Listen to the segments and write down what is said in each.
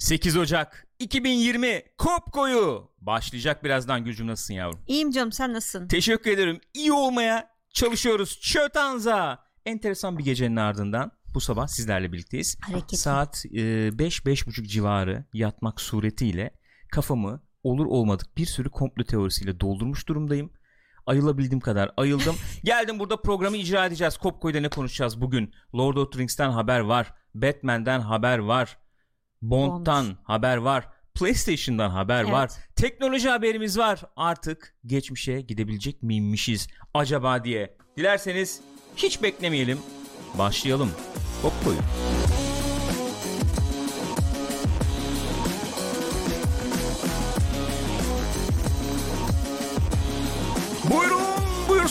8 Ocak 2020 Kopko'yu başlayacak birazdan Gülcüm nasılsın yavrum? İyiyim canım sen nasılsın? Teşekkür ederim. İyi olmaya çalışıyoruz. Çötanza. Enteresan bir gecenin ardından bu sabah sizlerle birlikteyiz. Hareketli. Saat 5-5.30 civarı yatmak suretiyle kafamı olur olmadık bir sürü komplo teorisiyle doldurmuş durumdayım. Ayılabildiğim kadar ayıldım. Geldim burada programı icra edeceğiz. Kopko'yla ne konuşacağız bugün? Lord of the Rings'ten haber var. Batman'den haber var. Bond'tan Bond. haber var. PlayStation'dan haber Evet. var. Teknoloji haberimiz var. Artık geçmişe gidebilecek miymişiz acaba diye. Dilerseniz hiç beklemeyelim. Başlayalım. Kopko'yu. Buyurun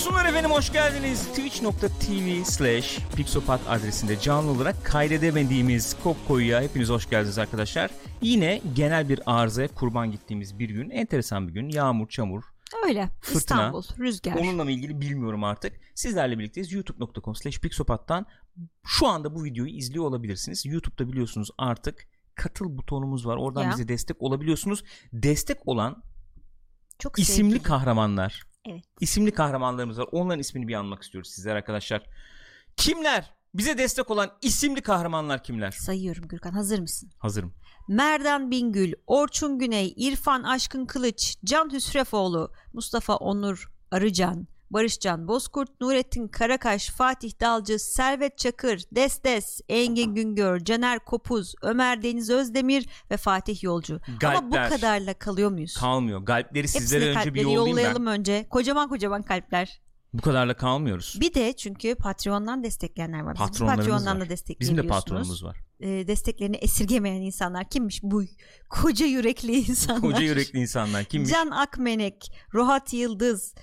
buyursunlar efendim hoş geldiniz. Twitch.tv slash Pixopat adresinde canlı olarak kaydedemediğimiz Kopko'ya hepiniz hoş geldiniz arkadaşlar. Yine genel bir arızaya kurban gittiğimiz bir gün. Enteresan bir gün. Yağmur, çamur. Öyle. Fırtına. İstanbul, rüzgar. Onunla mı ilgili bilmiyorum artık. Sizlerle birlikteyiz. youtube.com slash Pixopat'tan şu anda bu videoyu izliyor olabilirsiniz. YouTube'da biliyorsunuz artık katıl butonumuz var. Oradan Ya. bize destek olabiliyorsunuz. Destek olan Çok isimli sevgili. kahramanlar. Evet. İsimli kahramanlarımız var. Onların ismini bir anmak istiyoruz sizler arkadaşlar. Kimler? Bize destek olan isimli kahramanlar kimler? Sayıyorum Gürkan hazır mısın? Hazırım. Merdan Bingül, Orçun Güney, İrfan Aşkın Kılıç, Can Hüsrefoğlu, Mustafa Onur Arıcan, Barışcan Bozkurt, Nurettin Karakaş, Fatih Dalcı, Servet Çakır, Destes, Engin Güngör, Caner Kopuz, Ömer Deniz Özdemir ve Fatih Yolcu. Ama bu Galpler. kadarla kalıyor muyuz? Kalmıyor. Galpleri sizlere Hepsine önce bir yollayayım yollayalım ben. önce. Kocaman kocaman kalpler. Bu kadarla kalmıyoruz. Bir de çünkü Patreon'dan destekleyenler var. Bizim Patreon'dan var. da Bizim de destekleyebiliyorsunuz. patronumuz var. E, desteklerini esirgemeyen insanlar kimmiş bu koca yürekli insanlar? Koca yürekli insanlar. Kimmiş? Can Akmenek, Rohat Yıldız,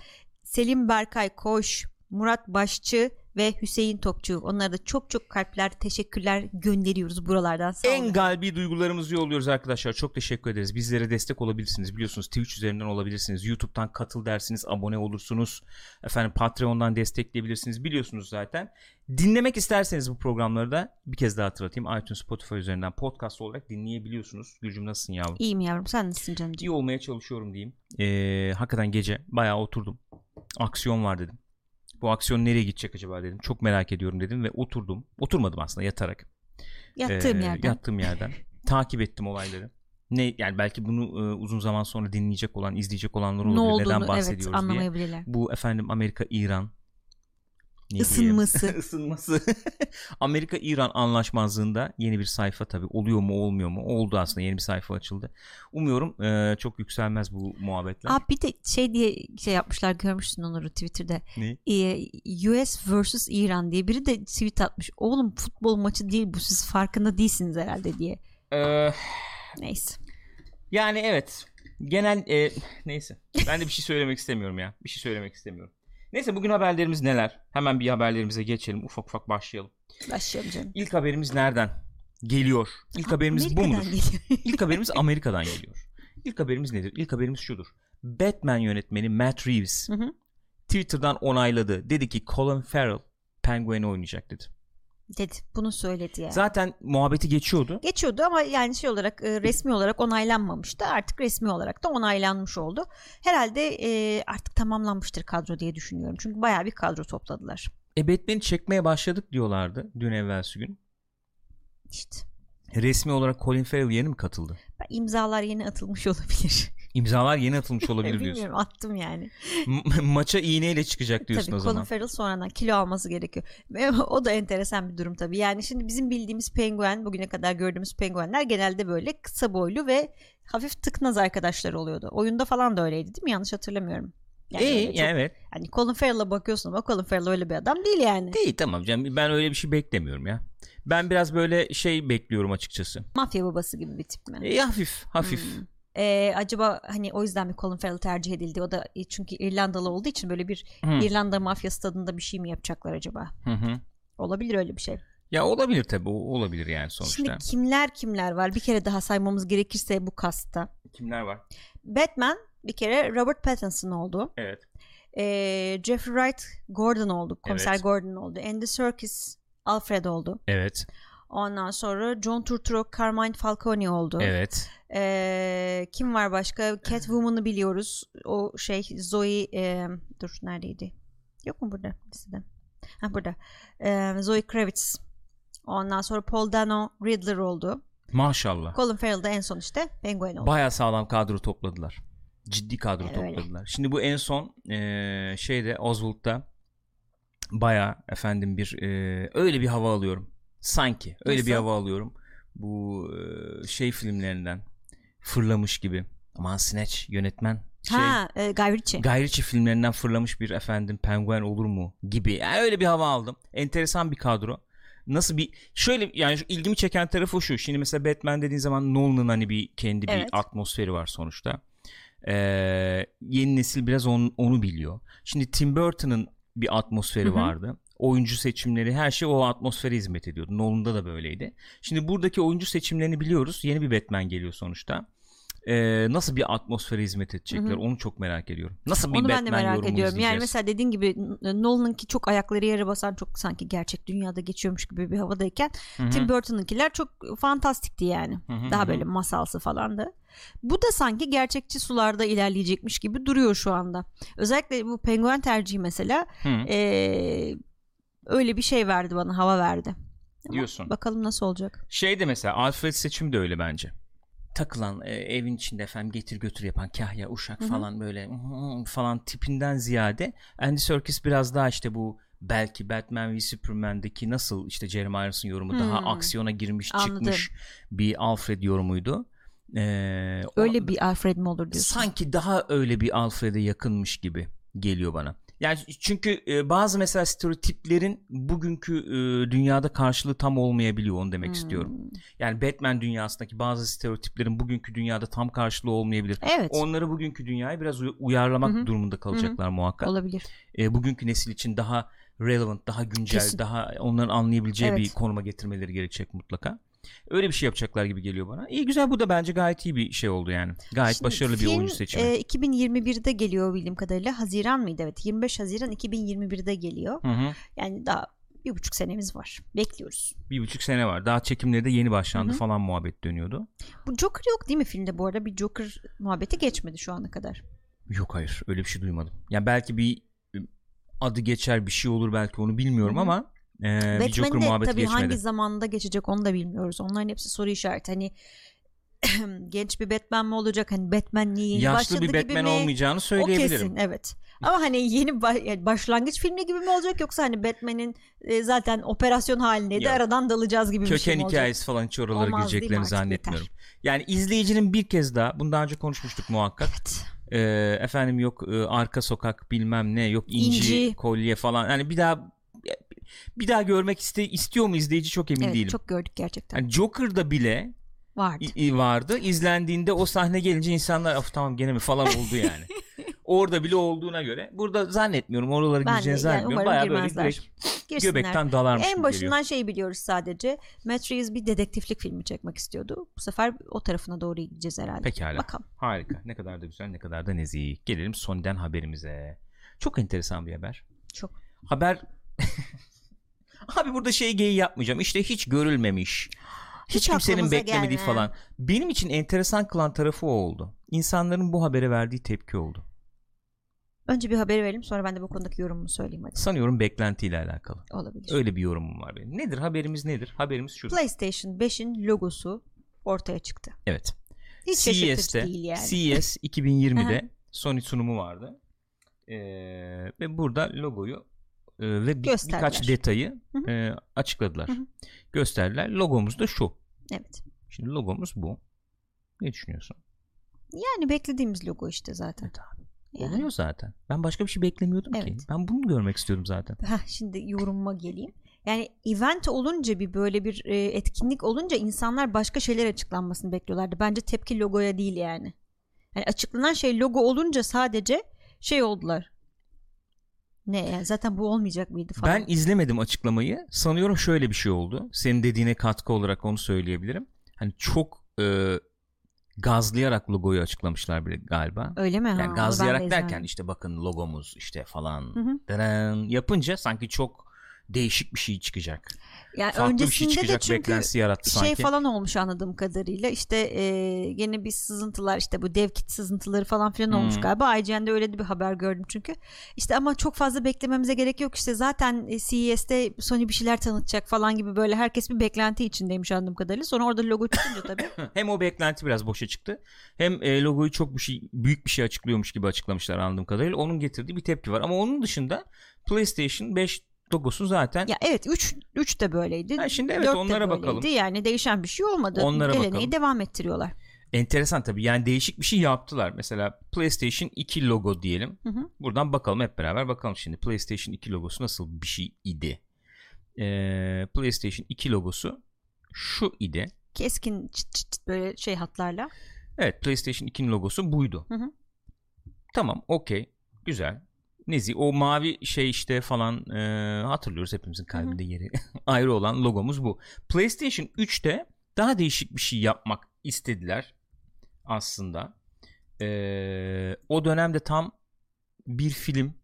Selim Berkay Koş, Murat Başçı ve Hüseyin Topçu. Onlara da çok çok kalpler, teşekkürler gönderiyoruz buralardan. Sağ En olun. galbi duygularımızı yolluyoruz arkadaşlar. Çok teşekkür ederiz. Bizlere destek olabilirsiniz. Biliyorsunuz Twitch üzerinden olabilirsiniz. YouTube'dan katıl dersiniz, abone olursunuz. Efendim Patreon'dan destekleyebilirsiniz. Biliyorsunuz zaten. Dinlemek isterseniz bu programları da bir kez daha hatırlatayım. iTunes, Spotify üzerinden podcast olarak dinleyebiliyorsunuz. Gülcüm nasılsın yavrum? İyiyim yavrum sen nasılsın canım? İyi olmaya çalışıyorum diyeyim. Ee, hakikaten gece bayağı oturdum. Aksiyon var dedim. Bu aksiyon nereye gidecek acaba dedim. Çok merak ediyorum dedim ve oturdum. Oturmadım aslında yatarak. Yattığım Ee, yerden. Yattığım yerden. takip ettim olayları. Ne yani belki bunu e, uzun zaman sonra dinleyecek olan, izleyecek olanlar ne olabilir. olduğunu Neden evet bahsediyoruz diye. anlamayabilirler. Bu efendim Amerika İran ne diyeyim? Isınması. Amerika İran anlaşmazlığında yeni bir sayfa tabii oluyor mu olmuyor mu? Oldu aslında yeni bir sayfa açıldı. Umuyorum e, çok yükselmez bu muhabbetler. Aa, bir de şey diye şey yapmışlar görmüşsün onları Twitter'da. Ne? Ee, US vs İran diye biri de tweet atmış. Oğlum futbol maçı değil bu siz farkında değilsiniz herhalde diye. Ee, Neyse. yani evet. Genel e, neyse. Ben de bir şey söylemek istemiyorum ya. Bir şey söylemek istemiyorum. Neyse bugün haberlerimiz neler? Hemen bir haberlerimize geçelim. Ufak ufak başlayalım. Başlayalım canım. İlk haberimiz nereden? Geliyor. İlk haberimiz bu Amerika'dan mudur? geliyor. İlk haberimiz Amerika'dan geliyor. İlk haberimiz nedir? İlk haberimiz şudur. Batman yönetmeni Matt Reeves Hı hı. Twitter'dan onayladı. Dedi ki Colin Farrell Penguin'i oynayacak dedi. Dedi. Bunu söyledi yani. Zaten muhabbeti geçiyordu. Geçiyordu ama yani şey olarak e, resmi olarak onaylanmamıştı. Artık resmi olarak da onaylanmış oldu. Herhalde e, artık tamamlanmıştır kadro diye düşünüyorum. Çünkü bayağı bir kadro topladılar. E Batman'i çekmeye başladık diyorlardı dün evvelsi gün. İşte Resmi olarak Colin Farrell yeni mi katıldı? imzalar yeni atılmış olabilir. İmzalar yeni atılmış olabilir diyorsun. Bilmiyorum attım yani. Ma- maça iğneyle çıkacak diyorsun tabii o Colin zaman. Farrell sonradan kilo alması gerekiyor. O da enteresan bir durum tabii. Yani şimdi bizim bildiğimiz penguen, bugüne kadar gördüğümüz penguenler genelde böyle kısa boylu ve hafif tıknaz arkadaşlar oluyordu. Oyunda falan da öyleydi değil mi? Yanlış hatırlamıyorum. Yani İyi çok- yani evet. Hani Colin Farrell'a bakıyorsun ama Colin Farrell öyle bir adam değil yani. Değil tamam canım ben öyle bir şey beklemiyorum ya. Ben biraz böyle şey bekliyorum açıkçası. Mafya babası gibi bir tip mi? E, hafif hafif. Hmm. Ee, acaba hani o yüzden mi Colin Farrell tercih edildi? O da e, çünkü İrlandalı olduğu için böyle bir Hı. İrlanda mafyası tadında bir şey mi yapacaklar acaba? Hı hı. Olabilir öyle bir şey. Ya olabilir tabii olabilir yani sonuçta. Şimdi kimler kimler var? Bir kere daha saymamız gerekirse bu kasta. Kimler var? Batman bir kere Robert Pattinson oldu. Evet. Ee, Jeffrey Wright Gordon oldu. Komiser Evet. Gordon oldu. Andy Serkis Alfred oldu. Evet. Ondan sonra John Turturro, Carmine Falcone oldu. Evet. Ee, kim var başka? Catwoman'ı biliyoruz. O şey Zoe e, dur neredeydi? Yok mu burada listede? Ha burada. Ee, Zoe Kravitz. Ondan sonra Paul Dano Riddler oldu. Maşallah. Colin Farrell da en son işte Penguin oldu. Baya sağlam kadro topladılar. Ciddi kadro Evet, öyle. topladılar. Şimdi bu en son eee, şeyde Oswald'da baya efendim bir eee, öyle bir hava alıyorum. Sanki öyle bir Nasıl? hava alıyorum. Bu şey filmlerinden fırlamış gibi. Aman Snatch yönetmen şey ha, e, Guy Ritchie. Guy Ritchie filmlerinden fırlamış bir efendim penguen olur mu gibi. Yani öyle bir hava aldım. Enteresan bir kadro. Nasıl bir şöyle yani şu ilgimi çeken tarafı şu. Şimdi mesela Batman dediğin zaman Nolan'ın hani bir kendi Evet. bir atmosferi var sonuçta. Ee, yeni nesil biraz on- onu biliyor. Şimdi Tim Burton'ın bir atmosferi Hı hı. vardı. Oyuncu seçimleri her şey o atmosfere hizmet ediyordu. Nolan'da da böyleydi. Şimdi buradaki oyuncu seçimlerini biliyoruz. Yeni bir Batman geliyor sonuçta. Ee, nasıl bir atmosfere hizmet edecekler Hı hı. onu çok merak ediyorum. Nasıl bir Onu Batman ben de merak ediyorum. Yani mesela dediğin gibi Nolan'ınki çok ayakları yere basan çok sanki gerçek dünyada geçiyormuş gibi bir havadayken Hı hı. Tim Burton'ınkiler çok fantastikti yani. Hı hı Daha böyle masalsı falandı. Bu da sanki gerçekçi sularda ilerleyecekmiş gibi duruyor şu anda. Özellikle bu penguen tercihi mesela Hı. ee, öyle bir şey verdi bana hava verdi. Ama Diyorsun. Bakalım nasıl olacak. Şey de mesela Alfred seçimi de öyle bence. Takılan e, evin içinde efendim getir götür yapan kahya uşak Hı hı. falan böyle falan tipinden ziyade Andy Serkis biraz daha işte bu belki Batman v Superman'deki nasıl işte Jeremy Irons'ın yorumu daha Hmm. aksiyona girmiş Anladım. çıkmış bir Alfred yorumuydu. Ee, o- Öyle bir Alfred mi olur diyorsun? sanki daha öyle bir Alfred'e yakınmış gibi geliyor bana. Yani çünkü e, bazı mesela stereotiplerin bugünkü e, dünyada karşılığı tam olmayabiliyor onu demek Hmm. istiyorum. Yani Batman dünyasındaki bazı stereotiplerin bugünkü dünyada tam karşılığı olmayabilir. Evet. Onları bugünkü dünyaya biraz uy- uyarlamak Hı hı. durumunda kalacaklar muhakkak. Olabilir. E, bugünkü nesil için daha relevant, daha güncel, Kesin. daha onların anlayabileceği Evet. bir konuma getirmeleri gerekecek mutlaka. Öyle bir şey yapacaklar gibi geliyor bana. İyi güzel bu da bence gayet iyi bir şey oldu yani. Gayet Şimdi başarılı bir film, oyuncu seçimi. e, 2021'de geliyor bildiğim kadarıyla. Haziran mıydı? Evet. 25 Haziran 2021'de geliyor. Hı hı. Yani daha bir buçuk senemiz var. Bekliyoruz. Bir buçuk sene var. Daha çekimleri de yeni başlandı Hı hı. falan muhabbet dönüyordu. Bu Joker yok değil mi filmde bu arada? Bir Joker muhabbeti geçmedi şu ana kadar. Yok hayır öyle bir şey duymadım. Yani belki bir e, adı geçer bir şey olur belki onu bilmiyorum Hı hı. ama e, bir Joker muhabbeti tabii geçmedi. hangi zamanda geçecek onu da bilmiyoruz. Onların hepsi soru işareti. Hani genç bir Batman mi olacak? Hani Batman niye yeni Yaşlı başladı bir gibi Batman mi? olmayacağını O söyleyebilirim. kesin evet. Ama hani yeni yani başlangıç filmi gibi mi olacak yoksa hani Batman'in e, zaten operasyon halindeydi Yok. aradan dalacağız gibi bir şey Köken mi olacak? hikayesi falan hiç oralara Olmaz gireceklerini zannetmiyorum. Yeter. Yani izleyicinin bir kez daha bunu daha önce konuşmuştuk muhakkak. Evet. E, efendim yok e, arka sokak bilmem ne yok inci, İnci. kolye falan. Yani bir daha bir daha görmek iste, istiyor mu izleyici çok emin Evet değilim. çok gördük gerçekten. Yani Joker'da bile Vardı. vardı. İzlendiğinde o sahne gelince insanlar of tamam gene mi falan oldu yani. Orada bile olduğuna göre. Burada zannetmiyorum oralara Ben de gireceğini yani zannetmiyorum. umarım Baya böyle girmezler. direkt Girsinler. göbekten dalarmış En başından geliyor. şey biliyoruz sadece. Matt Reeves bir dedektiflik filmi çekmek istiyordu. Bu sefer o tarafına doğru gideceğiz herhalde. Pekala. Bakalım. Harika. Ne kadar da güzel ne kadar da nezih. Gelelim Sony'den haberimize. Çok enteresan bir haber. Çok. Haber Abi burada şey geyi yapmayacağım. İşte hiç görülmemiş. Hiç, Hiç kimsenin beklemediği gelmeyen. falan. Benim için enteresan kılan tarafı o oldu. İnsanların bu habere verdiği tepki oldu. Önce bir haber verelim sonra ben de bu konudaki yorumumu söyleyeyim hadi. Sanıyorum beklentiyle alakalı. Olabilir. Öyle bir yorumum var benim. Nedir haberimiz nedir? Haberimiz şu. PlayStation 5'in logosu ortaya çıktı. Evet. Hiç CES'te, değil yani. CES 2020'de Sony sunumu vardı. Ee, ve burada logoyu e, ve bir- birkaç detayı e, açıkladılar. Hı hı. Gösterdiler. Logomuz da şu. Evet. Şimdi logomuz bu. Ne düşünüyorsun? Yani beklediğimiz logo işte zaten. Evet abi. Yani. Oluyor zaten. Ben başka bir şey beklemiyordum ki. Evet. Ben bunu görmek istiyordum zaten. Heh, şimdi yorumuma geleyim. Yani event olunca bir böyle bir e, etkinlik olunca insanlar başka şeyler açıklanmasını bekliyorlardı. Bence tepki logoya değil yani. Yani açıklanan şey logo olunca sadece şey oldular. Ne yani zaten bu olmayacak mıydı falan. Ben izlemedim açıklamayı. Sanıyorum şöyle bir şey oldu. Senin dediğine katkı olarak onu söyleyebilirim. Hani çok e, gazlayarak logoyu açıklamışlar bile galiba. Öyle mi? Ha, Yani ben gazlayarak de derken işte bakın logomuz işte falan Hı hı. yapınca sanki çok değişik bir şey çıkacak. Yani Farklı bir şey öncesinde de çıkacak çünkü beklentisi yarattı şey sanki. falan olmuş anladığım kadarıyla işte e, yine bir sızıntılar işte bu dev kit sızıntıları falan filan olmuş Hmm. galiba IGN'de öyle bir haber gördüm çünkü işte ama çok fazla beklememize gerek yok işte zaten e, CES'te Sony bir şeyler tanıtacak falan gibi böyle herkes bir beklenti içindeymiş anladığım kadarıyla sonra orada logo çıkınca tabii hem o beklenti biraz boşa çıktı. Hem e, logoyu çok bir şey büyük bir şey açıklıyormuş gibi açıklamışlar anladığım kadarıyla. Onun getirdiği bir tepki var. Ama onun dışında PlayStation 5 logosu zaten ya evet 3 3 de böyleydi Ha, şimdi evet, onlara bakalım. yani değişen bir şey olmadı Onlara geleneği bakalım. devam ettiriyorlar enteresan tabii. Yani değişik bir şey yaptılar. Mesela PlayStation 2 logo diyelim. Hı hı. Buradan bakalım hep beraber bakalım şimdi. PlayStation 2 logosu nasıl bir şey idi? Ee, PlayStation 2 logosu şu idi. keskin çıt çıt çıt böyle şey hatlarla Evet PlayStation 2'nin logosu buydu. Hı hı. Tamam okey güzel. Nezi o mavi şey işte falan e, hatırlıyoruz hepimizin kalbinde yeri ayrı olan logomuz bu. PlayStation 3'te daha değişik bir şey yapmak istediler aslında. E, o dönemde tam bir film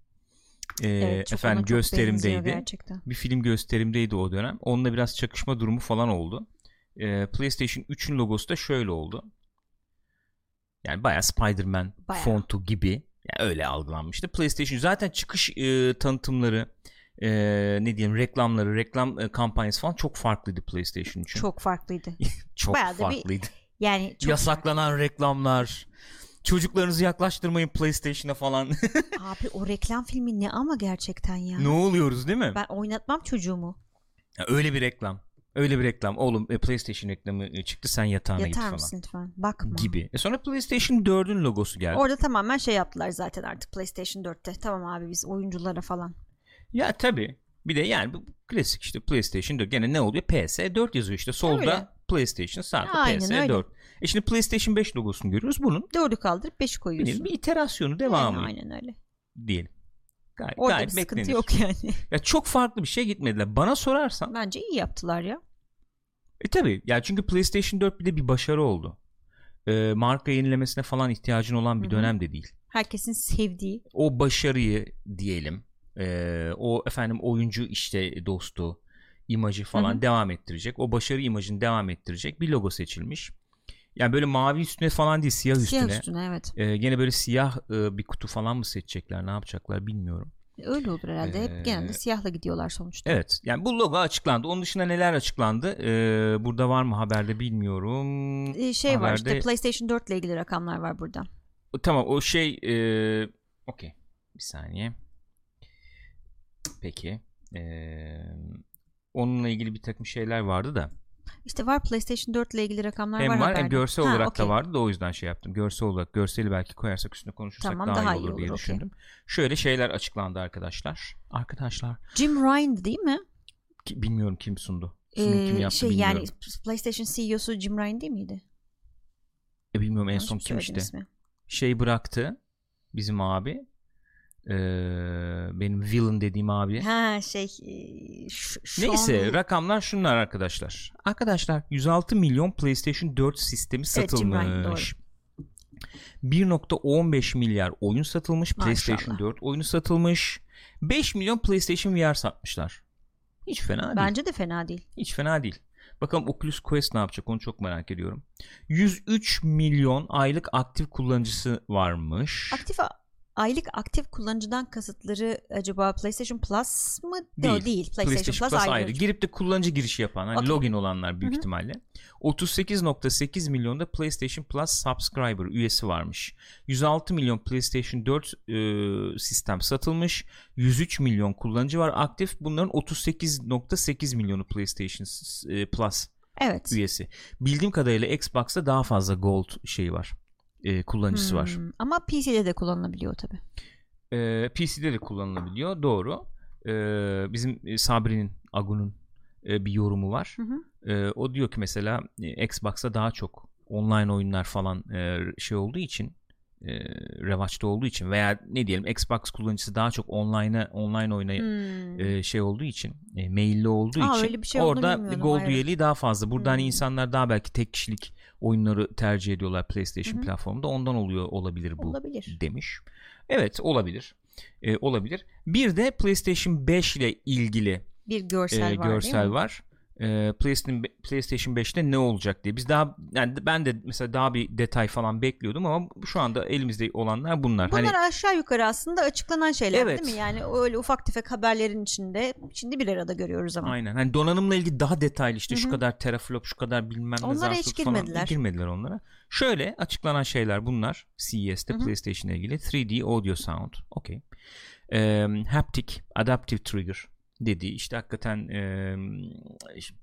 e, Evet, efendim gösterimdeydi. Bir film gösterimdeydi o dönem. Onunla biraz çakışma durumu falan oldu. E, PlayStation 3'ün logosu da şöyle oldu. Yani bayağı Spider-Man Bayağı. fontu gibi. Yani öyle algılanmıştı. PlayStation zaten çıkış e, tanıtımları e, ne diyeyim reklamları, reklam e, kampanyası falan çok farklıydı PlayStation için. Çok farklıydı. çok bayağı da bir- farklıydı. Yani çok Yasaklanan reklamlar. Çocuklarınızı yaklaştırmayın PlayStation'a falan. Abi o reklam filmi ne ama gerçekten ya. ne oluyoruz değil mi? Ben oynatmam çocuğumu. Ya öyle bir reklam. Öyle bir reklam. Oğlum e, PlayStation reklamı e, çıktı sen yatağına git Yatar falan. mısın lütfen? Bakma. Gibi. E sonra PlayStation 4'ün logosu geldi. Orada tamamen şey yaptılar zaten artık PlayStation 4'te. Tamam abi biz oyunculara falan. Ya tabi. Bir de yani bu klasik işte PlayStation 4. Gene ne oluyor? PS4 yazıyor işte. Solda Öyle. PlayStation sağda Aynen PS4. E şimdi PlayStation 5 logosunu görüyoruz. Bunun 4'ü kaldırıp 5'i bir, koyuyorsun. bir iterasyonu Yani devamı aynen öyle. diyelim. Gayet, Orada gayet bir sıkıntı beklenir. yok yani. Ya çok farklı bir şey gitmediler. Bana sorarsan Bence iyi yaptılar ya. e tabi ya çünkü PlayStation 4 bir de bir başarı oldu. E, marka yenilemesine falan ihtiyacın olan bir Hı hı. dönem de değil. Herkesin sevdiği. o başarıyı diyelim e, o efendim oyuncu işte dostu imajı falan Hı hı. devam ettirecek o başarı imajını devam ettirecek bir logo seçilmiş yani böyle mavi üstüne falan değil siyah üstüne, Siyah üstüne evet. E, gene böyle siyah e, bir kutu falan mı seçecekler ne yapacaklar bilmiyorum Öyle olur herhalde. Ee, Hep genelde siyahla gidiyorlar sonuçta. evet yani bu logo açıklandı onun dışında neler açıklandı E, burada var mı haberde bilmiyorum Ee, şey var işte Haberde- PlayStation 4 ile ilgili rakamlar var burada. Tamam o şey e, okey bir saniye. Peki. E, onunla ilgili bir takım şeyler vardı da. İşte var PlayStation 4 ile ilgili rakamlar hem var var hem görsel Ha, olarak okey. da vardı da o yüzden şey yaptım. Görsel olarak görseli belki koyarsak üstüne konuşursak Tamam, daha, daha iyi iyi olur diye olur, okey. düşündüm. Şöyle şeyler açıklandı arkadaşlar. Arkadaşlar Jim Ryan değil mi? ki- bilmiyorum kim sundu. Sunum Ee, kim yaptı şey bilmiyorum. yani PlayStation CEO'su Jim Ryan değil miydi? E, bilmiyorum en Yanlış son kim işte. ismi? Şey bıraktı bizim abi. Ee, benim villain dediğim abi. Ha şey e, Ş- Sean- Neyse rakamlar şunlar arkadaşlar. Arkadaşlar 106 milyon PlayStation 4 sistemi Evet, satılmış. 1.15 milyar oyun satılmış. Maşallah. PlayStation 4 oyunu satılmış. 5 milyon PlayStation VR satmışlar. Hiç fena değil. Bence de fena değil. Hiç fena değil. Bakalım Oculus Quest ne yapacak onu çok merak ediyorum. 103 milyon aylık aktif kullanıcısı varmış. Aktif aylık aktif kullanıcıdan kasıtları acaba PlayStation Plus mı? Değil. Değil. değil. PlayStation, PlayStation Plus, Plus ayrı. ayrı. Girip de kullanıcı girişi yapan, hani Okey. login olanlar büyük Hı hı. ihtimalle. 38.8 milyonda PlayStation Plus subscriber üyesi varmış. 106 milyon PlayStation 4 e, sistem satılmış. 103 milyon kullanıcı var aktif. Bunların 38.8 milyonu PlayStation e, Plus Evet. üyesi. Bildiğim kadarıyla Xbox'ta daha fazla Gold şeyi var. E, kullanıcısı var. Hmm, Ama PC'de de kullanılabiliyor tabi. Ee, PC'de de kullanılabiliyor. Doğru. Ee, bizim e, Sabri'nin Agun'un e, bir yorumu var. Hı hı. Ee, o diyor ki mesela e, Xbox'ta daha çok online oyunlar falan e, şey olduğu için e, revaçta olduğu için veya ne diyelim Xbox kullanıcısı daha çok online'a online oyuna Hmm. e, şey olduğu için e, meyilli olduğu Aa, için şey orada. Gold Evet. üyeliği daha fazla. Burada hani Hmm. insanlar daha belki tek kişilik oyunları tercih ediyorlar PlayStation Hı hı. platformunda. Ondan oluyor olabilir bu Olabilir. demiş. Evet olabilir. Ee, olabilir. Bir de PlayStation 5 ile ilgili Bir görsel e, var görsel değil mi? var. E, PlayStation PlayStation 5'te ne olacak diye. Biz daha yani ben de mesela daha bir detay falan bekliyordum ama şu anda elimizde olanlar bunlar. Bunlar hani aşağı yukarı aslında açıklanan şeyler Evet. değil mi? Yani öyle ufak tefek haberlerin içinde şimdi bir arada görüyoruz ama. aynen. Hani donanımla ilgili daha detaylı işte Hı şu kadar teraflop, şu kadar bilmem ne Onlara hiç falan. girmediler. Girmediler onlara. Şöyle açıklanan şeyler bunlar. CES'te Hı hı. PlayStation ile ilgili 3D audio sound. Okey. E, haptic adaptive trigger dediği işte hakikaten e, işte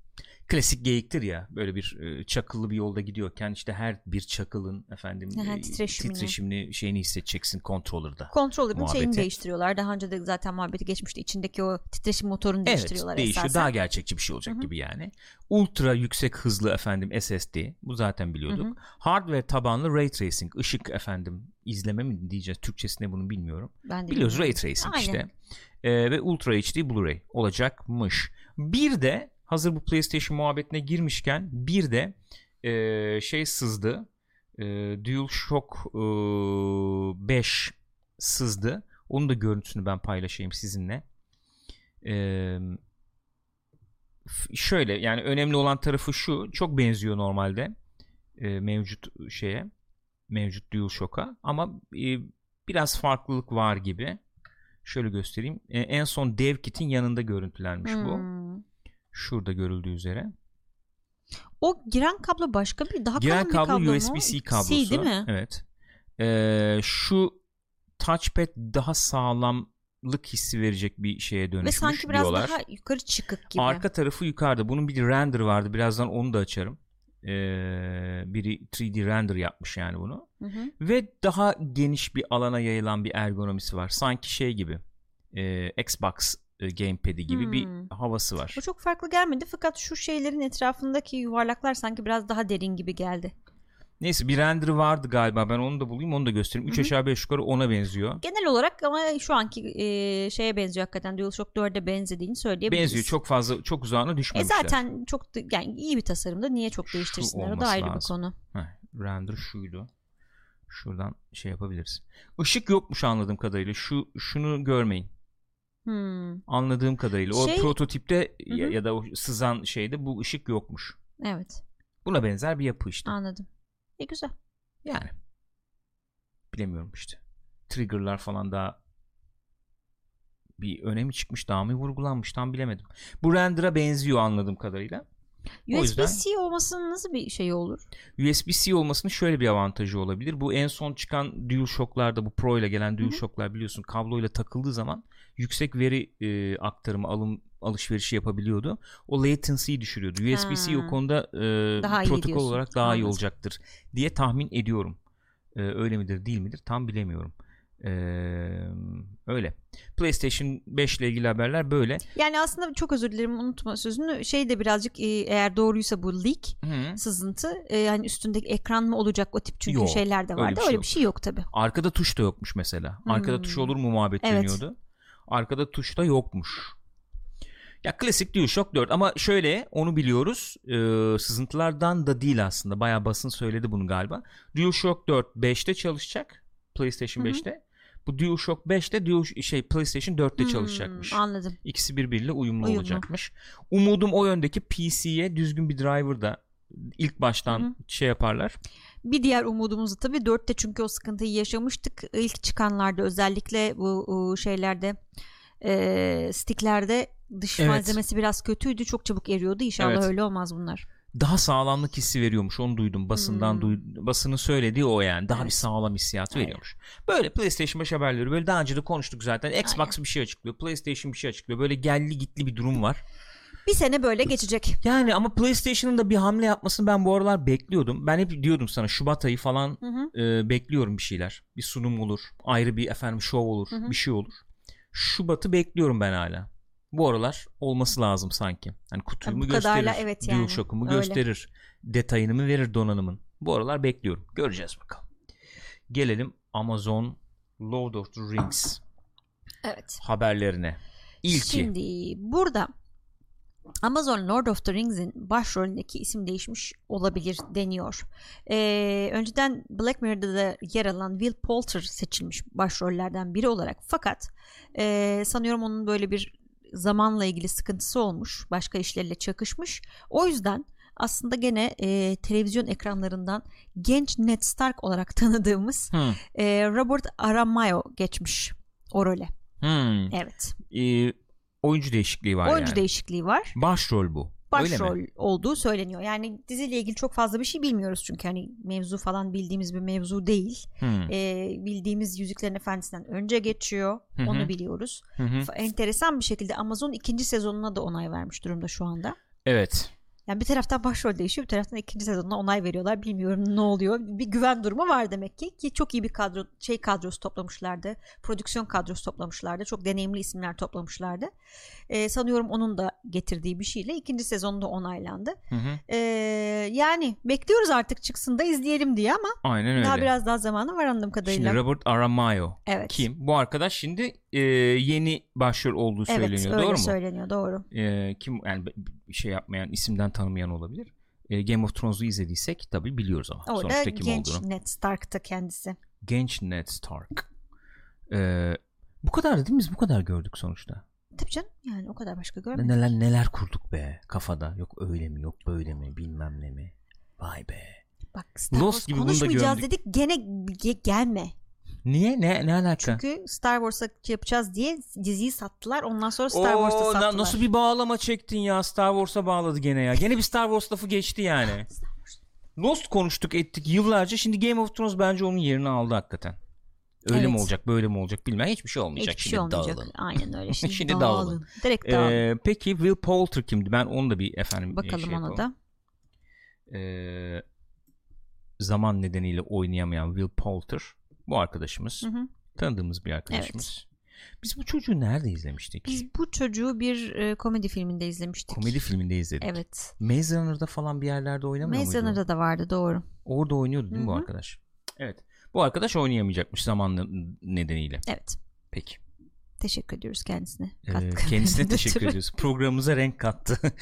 klasik geyiktir ya böyle bir e, çakıllı bir yolda gidiyorken işte her bir çakılın efendim Aha, e, titreşimini. titreşimini şeyini hissedeceksin controller'da. Controller'ın şeyini değiştiriyorlar. Daha önce de zaten muhabbeti geçmişti. İçindeki o titreşim motorunu Evet değiştiriyorlar değişiyor esasen. daha gerçekçi bir şey olacak Hı hı. gibi yani. Ultra yüksek hızlı efendim SSD bu zaten biliyorduk. Hı hı. Hardware tabanlı ray tracing ışık efendim izleme mi diyeceğiz Türkçesine bunu bilmiyorum. Ben de Biliyoruz ray bilmiyorum. tracing Aynen. işte. Ee, ve Ultra HD Blu-ray olacakmış. Bir de hazır bu PlayStation muhabbetine girmişken bir de e, şey sızdı. E, DualShock e, 5 sızdı. Onun da görüntüsünü ben paylaşayım sizinle. Eee f- şöyle yani önemli olan tarafı şu çok benziyor normalde e, mevcut şeye mevcut DualShock'a ama e, biraz farklılık var gibi şöyle göstereyim E, en son dev kit'in yanında görüntülenmiş bu Hmm. şurada görüldüğü üzere O giren kablo başka bir daha giren kalın bir kablo kablo mu? USB-C kablosu C değil mi? evet E, şu touchpad daha sağlamlık hissi verecek bir şeye Ve dönüşmüş sanki biraz diyorlar. daha yukarı çıkık gibi. Arka tarafı yukarıda. Bunun bir render vardı. Birazdan onu da açarım. Ee, biri 3D render yapmış yani bunu. Hı hı. Ve daha geniş bir alana yayılan bir ergonomisi var. Sanki şey gibi. e, Xbox e, gamepad'i gibi Hmm. bir havası var. O çok farklı gelmedi fakat şu şeylerin etrafındaki yuvarlaklar sanki biraz daha derin gibi geldi. Neyse bir render vardı galiba. Ben onu da bulayım onu da göstereyim. 3 Hı hı. aşağı 5 yukarı ona benziyor. Genel olarak ama şu anki e, şeye benziyor hakikaten DualShock 4'e benzediğini söyleyebiliriz. Benziyor. Çok fazla çok uzağına E düşmemişler. zaten çok da- yani iyi bir tasarımda niye çok Şu değiştirsinler o da olması ayrı bir lazım. konu. Heh, render şuydu. Şuradan şey yapabiliriz. Işık yokmuş anladığım kadarıyla. Şu şunu görmeyin. Hmm, Anladığım kadarıyla o Şey- prototipte Hı ya, hı. ya da o sızan şeyde bu ışık yokmuş. evet Buna benzer bir yapı işte. anladım. E güzel. Yani bilemiyorum işte. Trigger'lar falan daha bir önemi çıkmış daha mı vurgulanmış tam bilemedim. Bu render'a benziyor anladığım kadarıyla. USB-C olmasının nasıl bir şey olur? USB-C olmasının şöyle bir avantajı olabilir. Bu en son çıkan DualShock'larda bu Pro ile gelen DualShock'lar biliyorsun kabloyla takıldığı zaman yüksek veri e, aktarımı alım alışverişi yapabiliyordu. O latency'yi düşürüyordu. USB-C o konuda e, Daha protokol olarak daha iyi olacaktır diye tahmin ediyorum. E, öyle midir değil midir tam bilemiyorum. E, öyle. PlayStation 5 ile ilgili haberler böyle. Yani aslında çok özür dilerim unutma sözünü. Şey de birazcık e, eğer doğruysa bu leak Hı. sızıntı e, hani üstündeki ekran mı olacak o tip çünkü Yok, şeyler de öyle vardı. bir şey Öyle yok. bir şey yok tabi. Arkada tuş da yokmuş mesela. Arkada Hmm. tuş olur mu muhabbet Evet. dönüyordu. Arkada tuş da yokmuş. Ya klasik DualShock 4 ama şöyle onu biliyoruz. Ee, sızıntılardan da değil aslında. Bayağı basın söyledi bunu galiba. DualShock 4 5'te çalışacak. PlayStation Hı hı. 5'te. Bu DualShock 5'te Dual şey PlayStation 4'te çalışacakmış. Hmm, Anladım. İkisi birbiriyle uyumlu, Uyumlu. olacakmış. Umudum o yöndeki PC'ye düzgün bir driver da ilk baştan Hı hı. şey yaparlar. Bir diğer umudumuz da tabii 4'te çünkü o sıkıntıyı yaşamıştık. İlk çıkanlarda özellikle bu, bu şeylerde e, sticklerde dış Evet. malzemesi biraz kötüydü. Çok çabuk eriyordu. İnşallah Evet. öyle olmaz bunlar. daha sağlamlık hissi veriyormuş onu duydum basından Hmm. duy- basının söylediği o yani daha bir Evet. sağlam hissiyatı Aynen. veriyormuş. Böyle PlayStation 5 haberleri böyle daha önce de konuştuk zaten Xbox Aynen. bir şey açıklıyor PlayStation bir şey açıklıyor böyle gelli gitli bir durum var. Bir sene böyle geçecek. Yani ama PlayStation'ın da bir hamle yapmasını ben bu aralar bekliyordum. Ben hep diyordum sana Şubat ayı falan Hı hı. e, bekliyorum bir şeyler. Bir sunum olur ayrı bir efendim show olur Hı hı. bir şey olur. Şubat'ı bekliyorum ben hala. Bu aralar olması lazım sanki. Hani kutuyu mu gösterir, kadarla evet yani. DualShock'u mu Öyle. gösterir, detayını mı verir donanımın. Bu aralar bekliyorum. Göreceğiz bakalım. Gelelim Amazon Lord of the Rings Evet. haberlerine. İlki. Şimdi burada Amazon Lord of the Rings'in başrolündeki isim değişmiş olabilir deniyor. Ee, önceden Black Mirror'da da yer alan Will Poulter seçilmiş başrollerden biri olarak. Fakat e, sanıyorum onun böyle bir zamanla ilgili sıkıntısı olmuş. Başka işlerle çakışmış. O yüzden aslında gene e, televizyon ekranlarından genç Ned Stark olarak tanıdığımız Hmm. e, Robert Aramayo geçmiş o role. Hmm. Evet. Ee, oyuncu değişikliği var Oyuncu yani. değişikliği var. Başrol bu. Başrol olduğu söyleniyor. Yani diziyle ilgili çok fazla bir şey bilmiyoruz çünkü hani mevzu falan bildiğimiz bir mevzu değil. Hmm. E, bildiğimiz Yüzüklerin Efendisi'nden önce geçiyor. Hı hı. Onu biliyoruz. Hı hı. Fa- Enteresan bir şekilde Amazon ikinci sezonuna da onay vermiş durumda şu anda. Evet. Yani bir taraftan başrol değişiyor, bir taraftan ikinci sezonuna onay veriyorlar. Bilmiyorum ne oluyor. Bir güven durumu var demek ki ki çok iyi bir kadro şey kadrosu toplamışlardı. Prodüksiyon kadrosu toplamışlardı. Çok deneyimli isimler toplamışlardı. Ee, sanıyorum onun da getirdiği bir şeyle ikinci sezonda onaylandı. Hı hı. Ee, yani bekliyoruz artık çıksın da izleyelim diye ama Aynen öyle. daha biraz daha zamanı var anladığım kadarıyla. Şimdi Robert Aramayo evet. kim? Bu arkadaş şimdi e, yeni başrol olduğu Evet, söyleniyor. öyle Doğru mu? söyleniyor. Doğru. E, kim yani şey yapmayan, isimden tanımayan olabilir. E, Game of Thrones'u izlediysek tabii biliyoruz ama Orada sonuçta kim genç olduğunu. Ned Stark'ta kendisi. Genç Ned Stark. E, bu kadar değil mi? Biz bu kadar gördük sonuçta. Tabii canım yani o kadar başka görmedik. Neler neler kurduk be kafada. Yok öyle mi yok böyle mi bilmem ne mi. Vay be. Bak Star Lost Wars gibi bunu da konuşmayacağız dedik gene ge- gelme. Niye? Ne ne alaka? Çünkü Star Wars'a yapacağız diye diziyi sattılar. Ondan sonra Star Oo, Wars'ta na- sattılar. nasıl bir bağlama çektin ya Star Wars'a bağladı gene ya. Gene bir Star Wars lafı geçti yani. Lost konuştuk ettik yıllarca şimdi Game of Thrones bence onun yerini aldı hakikaten. Öyle mi Evet. olacak böyle mi olacak bilmem hiçbir şey olmayacak Hiçbir şimdi şey olmayacak. dağılın. Aynen öyle. Şimdi, Şimdi dağılın. dağılın. Direkt dağılın. Ee, peki Will Poulter kimdi? Ben onu da bir efendim Bakalım şey ona yapalım. da. Ee, zaman nedeniyle oynayamayan Will Poulter bu arkadaşımız. Hı hı. Tanıdığımız bir arkadaşımız. Biz bu çocuğu nerede izlemiştik? Biz bu çocuğu bir e, komedi filminde izlemiştik. Komedi filminde izledik. Evet. Maze Runner'da falan bir yerlerde oynamıyor Maze muydu? Runner'da da vardı doğru. Orada oynuyordu değil mi bu Hı hı. arkadaş? Evet. Bu arkadaş oynayamayacakmış zaman nedeniyle. Evet. Peki. Teşekkür ediyoruz kendisine. Ee, kendisine teşekkür ediyoruz. Programımıza renk kattı.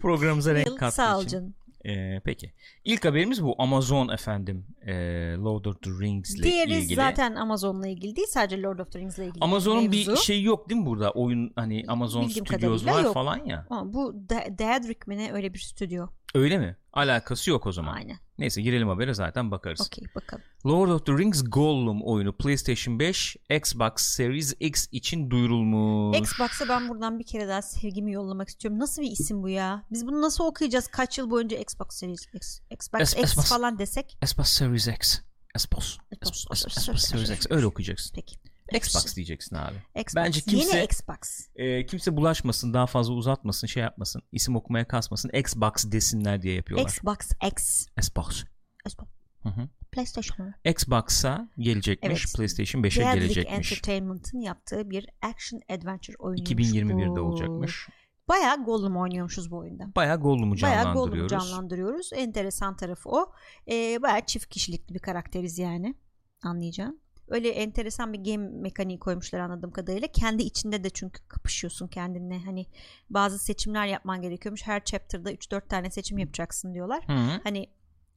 Programımıza renk kattı Sağ ol için. Ee, peki. İlk haberimiz bu. Amazon efendim. E, Lord of the Rings ile Diğeri ilgili. zaten Amazon'la ilgili değil sadece Lord of the Rings ile ilgili. Amazon'un bir şey yok değil mi burada? Oyun hani Amazon Bildiğim Studios var yok. falan ya. Ama bu Da- Daedric mi ne öyle bir stüdyo. Öyle mi? Alakası yok o zaman. Aynen. Neyse girelim habere zaten bakarız. Okey bakalım. Lord of the Rings Gollum oyunu PlayStation 5, Xbox Series X için duyurulmuş. Xbox'a ben buradan bir kere daha sevgimi yollamak istiyorum. Nasıl bir isim bu ya? Biz bunu nasıl okuyacağız kaç yıl boyunca Xbox Series X, Xbox Es- X falan desek? Xbox Series X. Xbox, Xbox Series X. Öyle okuyacaksın. Peki. Xbox diyeceksin abi. Xbox. Bence kimse- Yeni Xbox. Ee, kimse bulaşmasın, daha fazla uzatmasın, şey yapmasın, isim okumaya kasmasın. Xbox desinler diye yapıyorlar. Xbox X. Xbox. Xbox. Hı hı. PlayStation. Xbox'a gelecekmiş, Evet. PlayStation 5'e Daedric gelecekmiş. Entertainment'ın yaptığı bir action adventure oyunuymuş 2021'de bu. olacakmış. Bayağı Gollum oynuyormuşuz bu oyunda. Bayağı Gollum'u Bayağı Gollum'u canlandırıyoruz. canlandırıyoruz. Enteresan tarafı o. Ee, bayağı çift kişilikli bir karakteriz yani. Anlayacağın. Öyle enteresan bir game mekaniği koymuşlar anladığım kadarıyla. Kendi içinde de çünkü kapışıyorsun kendinle. Hani bazı seçimler yapman gerekiyormuş. Her chapter'da 3-4 tane seçim yapacaksın diyorlar. Hı hı. Hani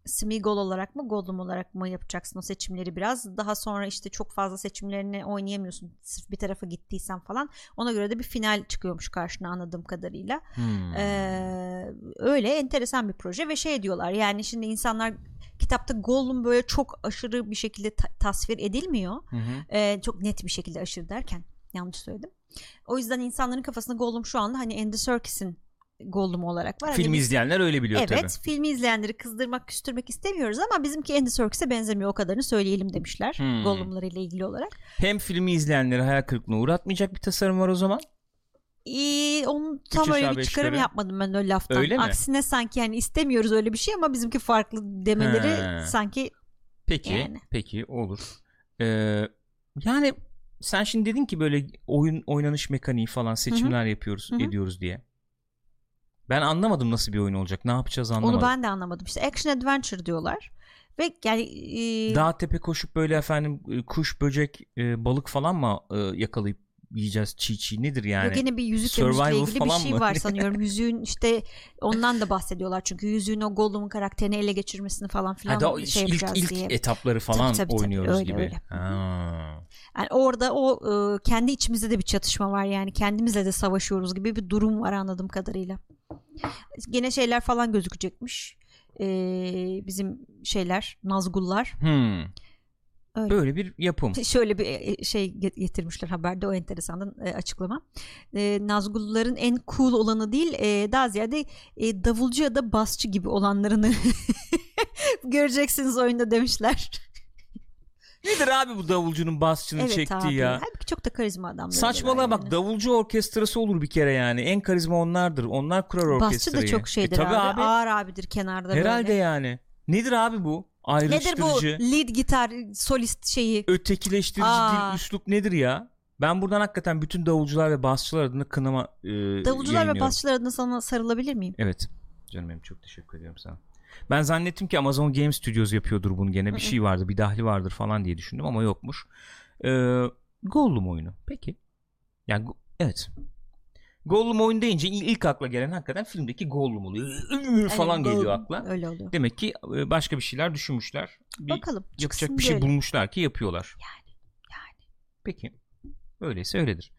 Smeagol olarak mı Gollum olarak mı yapacaksın o seçimleri biraz. Daha sonra işte çok fazla seçimlerini oynayamıyorsun. Sırf bir tarafa gittiysen falan. Ona göre de bir final çıkıyormuş karşına anladığım kadarıyla. Hmm. Ee, öyle enteresan bir proje ve şey diyorlar yani şimdi insanlar kitapta Gollum böyle çok aşırı bir şekilde ta- tasvir edilmiyor. Hı hı. Ee, çok net bir şekilde aşırı derken yanlış söyledim. O yüzden insanların kafasında Gollum şu anda hani Andy Serkis'in Gollum olarak var. Hani Film biz- izleyenler öyle biliyor Evet tabii. filmi izleyenleri kızdırmak küstürmek istemiyoruz ama bizimki Andy Serkis'e benzemiyor o kadarını söyleyelim demişler. Hmm. Gollum'larıyla ilgili olarak. Hem filmi izleyenleri hayal kırıklığına uğratmayacak bir tasarım var o zaman. Ee, onun tam aşağı öyle bir çıkarım yapmadım ben öyle laftan. Öyle mi? Aksine sanki yani istemiyoruz öyle bir şey ama bizimki farklı demeleri He. sanki Peki, Yani. peki olur. Ee, yani sen şimdi dedin ki böyle oyun oynanış mekaniği falan seçimler yapıyoruz, Hı hı. ediyoruz diye. Ben anlamadım nasıl bir oyun olacak. Ne yapacağız anlamadım. onu ben de anlamadım. İşte action adventure diyorlar. Ve yani e, Dağ tepe koşup böyle efendim kuş, böcek, e, balık falan mı e, yakalayıp yiyeceğiz çiğ çiğ nedir yani? yok yine bir yüzükle müzikle ilgili bir şey mı? var sanıyorum. Yüzüğün işte ondan da bahsediyorlar çünkü yüzüğün o Gollum'un karakterini ele geçirmesini falan filan Ha, da şey ilk ilk diye. etapları falan Tabii, tabii, tabii. oynuyoruz Öyle, gibi. öyle. Ha. Yani orada o e, kendi içimizde de bir çatışma var yani kendimizle de savaşıyoruz gibi bir durum var anladığım kadarıyla. Gene şeyler falan gözükecekmiş. E, bizim şeyler Nazgullar. Hmm. Öyle. Böyle bir yapım. Şöyle bir e, şey get- getirmişler haberde o enteresandan e, açıklama. E, Nazgulların en cool olanı değil e, daha ziyade e, davulcu ya da basçı gibi olanlarını göreceksiniz oyunda demişler. Nedir abi bu davulcunun basçının evet çektiği abi. ya? Halbuki çok da karizma adamlar. Saçmalama yani. bak davulcu orkestrası olur bir kere yani. En karizma onlardır. Onlar kurar Basçı orkestrayı. da çok şeydir E, tabii abi. abi. Ağır abidir kenarda Herhalde böyle. yani. Nedir abi bu? Nedir bu Ayrıştırıcı, lead gitar solist şeyi? ötekileştirici Aa. dil, üslup nedir ya? Ben buradan hakikaten bütün davulcular ve basçılar adına kınama e, Davulcular ve basçılar adına sana sarılabilir miyim? Evet. Canım benim çok teşekkür ediyorum sana. Ben zannettim ki Amazon Game Studios yapıyordur bunu gene. Bir şey vardı, bir dahli vardır falan diye düşündüm ama yokmuş. Ee, Gollum oyunu. Peki. Yani evet. Gollum oyun deyince il- ilk akla gelen hakikaten filmdeki Gollum oluyor. falan Evet, geliyor Gollum. akla. Öyle oluyor. Demek ki e, başka bir şeyler düşünmüşler. Bir Bakalım. yapacak bir şey görelim. bulmuşlar ki yapıyorlar. Yani, yani. Peki. Öyleyse öyledir.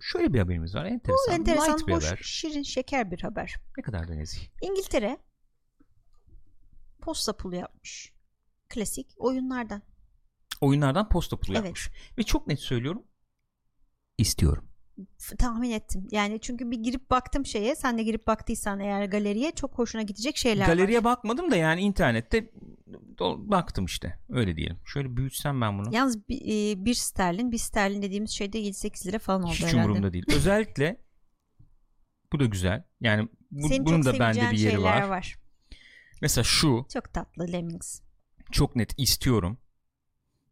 Şöyle bir haberimiz var. Bu Enteresan. enteresan, Light bir hoş, haber. şirin, şeker bir haber. Ne kadar da nezih. İngiltere posta pulu yapmış. Klasik oyunlardan. Oyunlardan posta pulu Evet. yapmış. Ve çok net söylüyorum. İstiyorum. Tahmin ettim. Yani çünkü bir girip baktım şeye. Sen de girip baktıysan eğer galeriye çok hoşuna gidecek şeyler Galeriye var. bakmadım da yani internette baktım işte. Öyle diyelim. Şöyle büyütsem ben bunu. Yalnız bir, e, bir sterlin, bir sterlin dediğimiz şeyde 7-8 lira falan oldu Hiç herhalde. umurumda değil. Özellikle bu da güzel. Yani bu, Senin bunun da bende bir yeri var. var. Mesela şu Çok tatlı Lemmings. çok net istiyorum.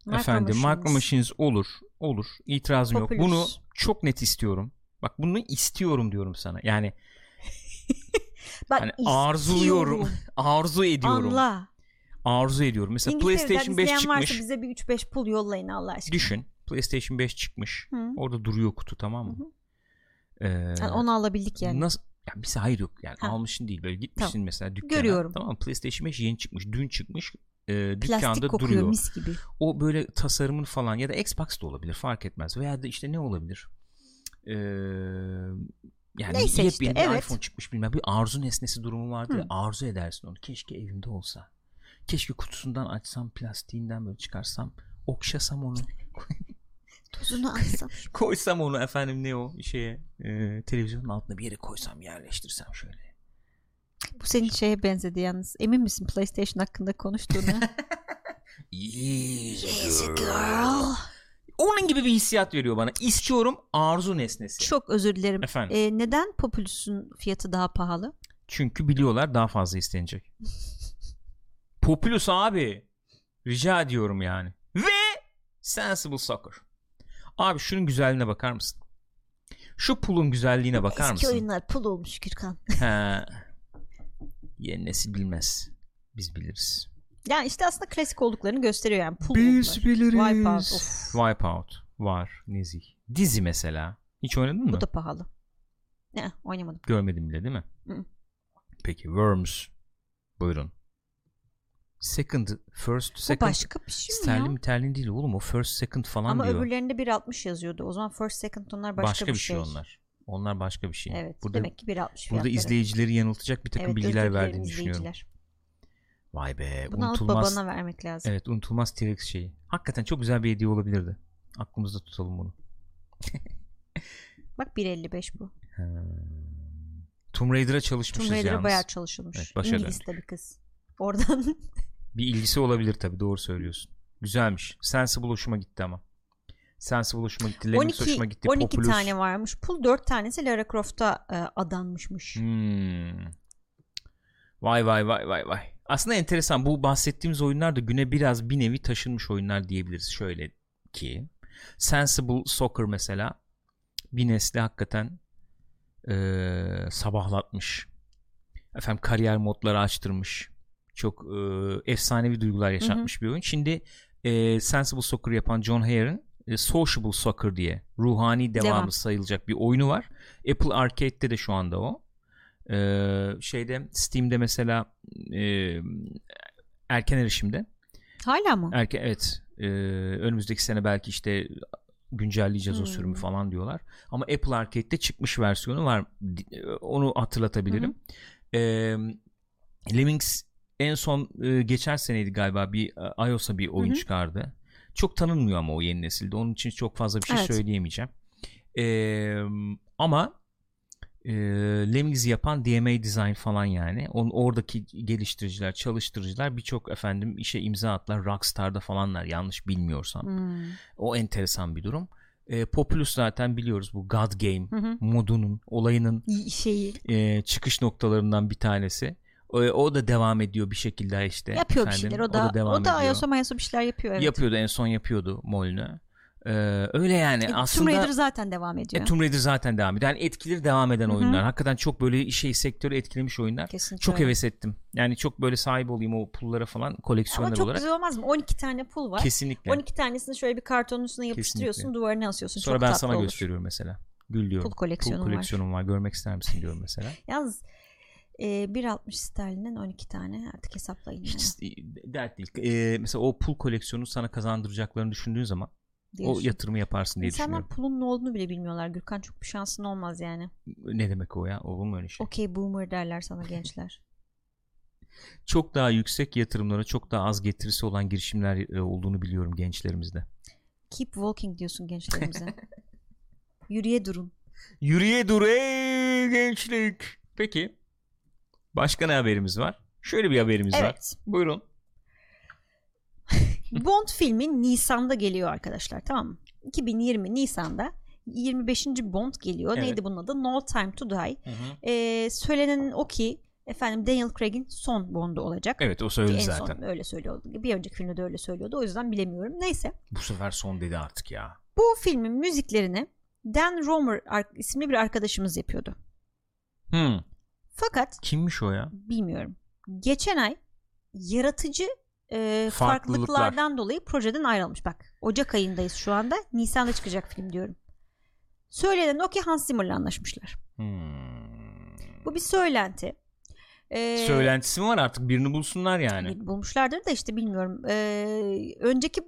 Micro Efendim Machines. Micro Machines olur. Olur. İtirazım yok. Populous. Bunu çok net istiyorum. Bak bunu istiyorum diyorum sana. Yani Bak, hani arzuluyorum. arzu ediyorum. Anla. Arzu ediyorum. Mesela PlayStation 5 izleyen çıkmış. varsa bize bir 3-5 pul yollayın Allah aşkına. Düşün. PlayStation 5 çıkmış. Hı. Orada duruyor kutu tamam mı? Ee, Yani onu alabildik yani. Nasıl? Ya bize hayır yok yani Ha. almışsın değil böyle gitmişsin Tamam. mesela dükkana. Görüyorum. Tamam? PlayStation 5 yeni çıkmış. Dün çıkmış. E, Plastik dükkanda kokuyor duruyor. mis gibi. O böyle tasarımın falan ya da Xbox da olabilir fark etmez. Veya da işte ne olabilir? Ee, yani Neyse yepyeni işte, bir evet. iPhone çıkmış bilmem bir arzu nesnesi durumu vardı ya Hı. arzu edersin onu. Keşke evimde olsa. Keşke kutusundan açsam plastiğinden böyle çıkarsam okşasam onu Tozunu alsam. koysam onu efendim ne o şeye e, televizyonun altına bir yere koysam yerleştirsem şöyle. Bu senin şeye benzedi yalnız. Emin misin PlayStation hakkında konuştuğuna? Easy girl. Onun gibi bir hissiyat veriyor bana. İstiyorum arzu nesnesi. Çok özür dilerim. Efendim. Ee, neden Populus'un fiyatı daha pahalı? Çünkü biliyorlar daha fazla istenecek. Populus abi. Rica ediyorum yani. Ve Sensible Soccer. Abi şunun güzelliğine bakar mısın? Şu pulun güzelliğine bakar Eski mısın? oyunlar pul olmuş Gürkan. He. Yeni nesil bilmez. Biz biliriz. Yani işte aslında klasik olduklarını gösteriyor yani. Pul Biz oldular. biliriz. Wipeout, of. Wipeout var. Nezih. Dizi mesela. Hiç oynadın mı? Bu da pahalı. Ne oynamadım. Görmedim bile değil mi? Hı. Peki Worms. Buyurun. Second, first, Bu second. başka bir şey mi Sterlin ya? miterlin değil oğlum o first second falan Ama diyor. öbürlerinde 1.60 yazıyordu. O zaman first second onlar başka, başka, bir şey. onlar. Onlar başka bir şey. Evet. Burada, demek ki 1.60 burada izleyicileri yanıltacak bir takım Evet, bilgiler verdiğini düşünüyorum. Vay be Bunu unutulmaz. babana vermek lazım. Evet unutulmaz T-Rex şeyi. Hakikaten çok güzel bir hediye olabilirdi. Aklımızda tutalım bunu. Bak 1.55 bu. Tomb Raider'a çalışmışız Tomb Raider'a yalnız. bayağı çalışılmış. Evet, başarılı. İngiliz tabii kız. Oradan Bir ilgisi olabilir tabii doğru söylüyorsun. Güzelmiş. Sensible hoşuma gitti ama. Sensible hoşuma gitti. Lemmings 12, hoşuma gitti. 12 Populous. tane varmış. Pul 4 tanesi Lara Croft'a e, adanmışmış. Hmm. Vay vay vay vay vay. Aslında enteresan. Bu bahsettiğimiz oyunlar da güne biraz bir nevi taşınmış oyunlar diyebiliriz. Şöyle ki Sensible Soccer mesela bir nesli hakikaten eee, sabahlatmış. Efendim kariyer modları açtırmış. Çok eee, efsanevi duygular yaşatmış bir oyun. Şimdi eee, Sensible Soccer yapan John Hare'ın e, Sociable Soccer diye ruhani devamı Devam. sayılacak bir oyunu var. Apple Arcade'de de şu anda o. Ee, şeyde Steam'de mesela e, erken erişimde. Hala mı? Erken evet. Ee, önümüzdeki sene belki işte güncelleyeceğiz o Hmm. sürümü falan diyorlar. Ama Apple Arcade'de çıkmış versiyonu var. Di- Onu hatırlatabilirim. Ee, Lemmings en son e, geçen seneydi galiba bir e, iOS'a bir oyun Hı hı. çıkardı. Çok tanınmıyor ama o yeni nesilde. Onun için çok fazla bir şey Evet. söyleyemeyeceğim. Ee, ama e, Lemmings'i yapan DMA Design falan yani. Onun oradaki geliştiriciler, çalıştırıcılar birçok efendim işe imza attılar. Rockstar'da falanlar yanlış bilmiyorsam. Hmm. O enteresan bir durum. E, Populous zaten biliyoruz bu God Game Hı hı. modunun, olayının şeyi e, çıkış noktalarından bir tanesi. O, o da devam ediyor bir şekilde işte. yapıyor bir efendim. şeyler. O da o devam da, ediyor. mayos'a bir şeyler yapıyor. Evet. Yapıyordu en son yapıyordu Molyneux. Ee, öyle yani E, aslında Tomb Raider zaten devam ediyor. e, Tomb Raider zaten devam ediyor. Yani etkileri devam eden Hı hı. oyunlar. Hakikaten çok böyle şey sektörü etkilemiş oyunlar. Kesinlikle Çok öyle. heves ettim. Yani çok böyle sahip olayım o pullara falan Ama koleksiyoner çok olarak. güzel olmaz mı? 12 tane pul var. Kesinlikle. 12 tanesini şöyle bir kartonun üstüne yapıştırıyorsun, Kesinlikle. duvarına asıyorsun. Sonra çok ben sana olur. gösteriyorum mesela. Gül diyorum. Pul koleksiyonum Pul var. koleksiyonum var. Görmek ister misin diyorum mesela. Yalnız e, 1.60 sterlinden 12 tane artık hesaplayın. yani. Hiç dert değil. Ee, mesela o pul koleksiyonu sana kazandıracaklarını düşündüğün zaman o diyorsun. yatırımı yaparsın diye İnsanlar düşünüyorum. pulun ne olduğunu bile bilmiyorlar. Gürkan çok bir şansın olmaz yani. Ne demek o ya? Olur mu öyle şey? Okey boomer derler sana gençler. Çok daha yüksek yatırımlara çok daha az getirisi olan girişimler e, olduğunu biliyorum gençlerimizde. Keep walking diyorsun gençlerimize. Yürüye durun. Yürüye dur ey gençlik. Peki. Başka ne haberimiz var? Şöyle bir haberimiz var. Evet. Buyurun. Bond filmi Nisan'da geliyor arkadaşlar tamam mı? 2020 Nisan'da 25. Bond geliyor. Evet. Neydi bunun adı? No Time to Die. Ee, söylenen o ki efendim Daniel Craig'in son Bond'u olacak. Evet o söyledi en zaten. son öyle söylüyordu. Bir önceki filmde de öyle söylüyordu. O yüzden bilemiyorum. Neyse. Bu sefer son dedi artık ya. Bu filmin müziklerini Dan Romer isimli bir arkadaşımız yapıyordu. Hmm. Fakat Kimmiş o ya? bilmiyorum. Geçen ay yaratıcı e, Farklılıklar. farklılıklardan dolayı projeden ayrılmış. Bak Ocak ayındayız şu anda. Nisan'da çıkacak film diyorum. Söylenen o ki Hans Zimmer'la anlaşmışlar. Hmm. Bu bir söylenti. Ee, Söylentisi mi var artık birini bulsunlar yani. bulmuşlardır da işte bilmiyorum. Ee, önceki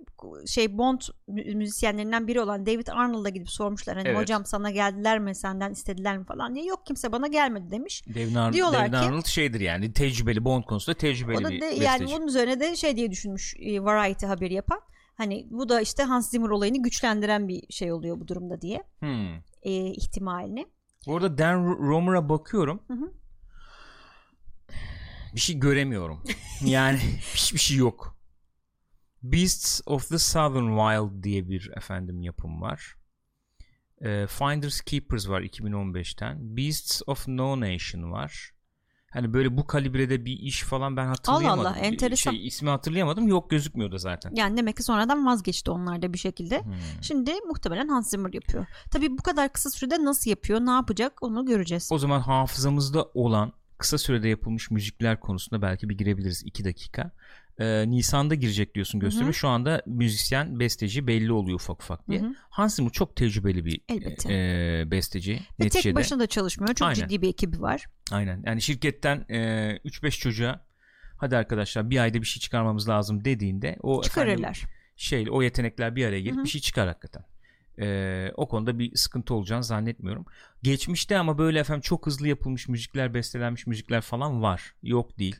şey Bond mü- müzisyenlerinden biri olan David Arnold'a gidip sormuşlar. Hani Evet. hocam sana geldiler mi senden istediler mi falan diye. Yok kimse bana gelmedi demiş. Devin, Ar- Diyorlar Devin ki- Arnold şeydir yani tecrübeli Bond konusunda tecrübeli O da bir de, besteci. yani bunun üzerine de şey diye düşünmüş e, Variety haberi yapan. Hani bu da işte Hans Zimmer olayını güçlendiren bir şey oluyor bu durumda diye Hmm. e, ihtimalini. Bu arada Dan Romer'a bakıyorum. Hı hı. Bir şey göremiyorum. Yani hiçbir şey yok. Beasts of the Southern Wild diye bir efendim yapım var. Ee, Finders Keepers var 2015'ten. Beasts of No Nation var. Hani böyle bu kalibrede bir iş falan ben hatırlayamadım. Allah, enteresan. Şey, ismi hatırlayamadım. Yok gözükmüyor da zaten. Yani demek ki sonradan vazgeçti onlar da bir şekilde. Hmm. Şimdi muhtemelen Hans Zimmer yapıyor. Tabii bu kadar kısa sürede nasıl yapıyor, ne yapacak onu göreceğiz. O zaman hafızamızda olan kısa sürede yapılmış müzikler konusunda belki bir girebiliriz 2 dakika. Ee, Nisan'da girecek diyorsun gösterime. Hı hı. Şu anda müzisyen, besteci belli oluyor ufak ufak diye. Hans Zimmer çok tecrübeli bir Elbette. e, besteci. Ve neticede. tek başına da çalışmıyor. Çok Aynen. ciddi bir ekibi var. Aynen. Yani şirketten e, 3-5 çocuğa hadi arkadaşlar bir ayda bir şey çıkarmamız lazım dediğinde o efendim, Çıkarırlar. şey o yetenekler bir araya gelip Hı hı. bir şey çıkar hakikaten. Ee, o konuda bir sıkıntı olacağını zannetmiyorum. Geçmişte ama böyle efendim çok hızlı yapılmış müzikler, bestelenmiş müzikler falan var. Yok değil.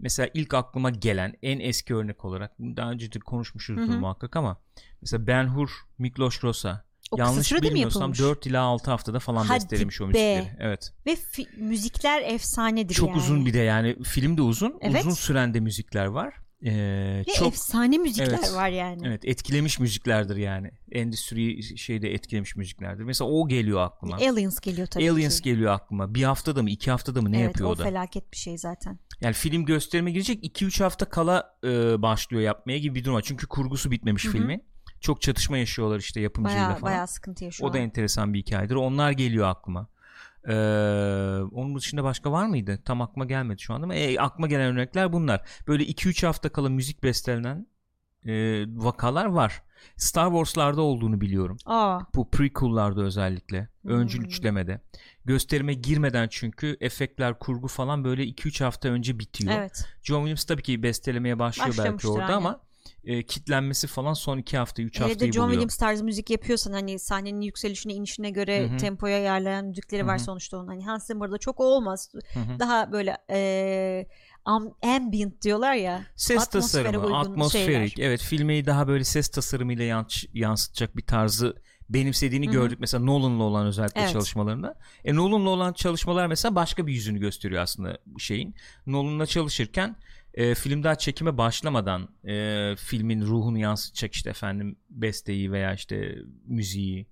Mesela ilk aklıma gelen en eski örnek olarak daha önce de konuşmuşuzdur Hı hı. muhakkak ama mesela Ben Hur, Miklos Rosa O yanlış bilmiyorsam yapılmış? 4 ila 6 haftada falan Hadi bestelemiş o be. müzikleri. Evet. Ve fi- müzikler efsanedir Çok yani. uzun bir de yani film de uzun. Evet. Uzun süren de müzikler var. Ee, Ve çok efsane müzikler Evet. var yani. Evet etkilemiş müziklerdir yani. Endüstriyi şeyde etkilemiş müziklerdir. Mesela o geliyor aklıma. Aliens geliyor tabii Aliens ki. geliyor aklıma. Bir haftada mı iki haftada mı ne evet, yapıyor o o da? felaket bir şey zaten. Yani film gösterime girecek 2-3 hafta kala e, başlıyor yapmaya gibi bir durum var. Çünkü kurgusu bitmemiş Hı hı. filmi. Çok çatışma yaşıyorlar işte yapımcıyla Baya falan. baya sıkıntı yaşıyor. o da enteresan bir hikayedir. Onlar geliyor aklıma. Ee, onun dışında başka var mıydı? Tam aklıma gelmedi şu anda ama e, aklıma gelen örnekler bunlar. Böyle 2-3 hafta kala müzik bestelenen e, vakalar var. Star Wars'larda olduğunu biliyorum. Aa, Bu prequel'larda özellikle. Öncül Hmm. üçlemede. Gösterime girmeden çünkü efektler, kurgu falan böyle 2-3 hafta önce bitiyor. evet. John Williams tabii ki bestelemeye başlıyor belki orada aynen. ama e, kitlenmesi falan son iki hafta üç Hele haftayı de John buluyor. Williams tarzı müzik yapıyorsan hani sahnenin yükselişine inişine göre Hı hı. tempoya ayarlayan müzikleri var Hı hı. sonuçta onun. Hani Hans Zimmer'da çok o olmaz. Hı hı. Daha böyle e, am- ambient diyorlar ya. Ses tasarımı, atmosferik. şeyler. Evet filmi daha böyle ses tasarımıyla yans- yansıtacak bir tarzı benimsediğini Hı hı. gördük. Mesela Nolan'la olan özellikle Evet. çalışmalarında. E Nolan'la olan çalışmalar mesela başka bir yüzünü gösteriyor aslında şeyin. Nolan'la çalışırken e, film daha çekime başlamadan e, filmin ruhunu yansıtacak işte efendim besteyi veya işte müziği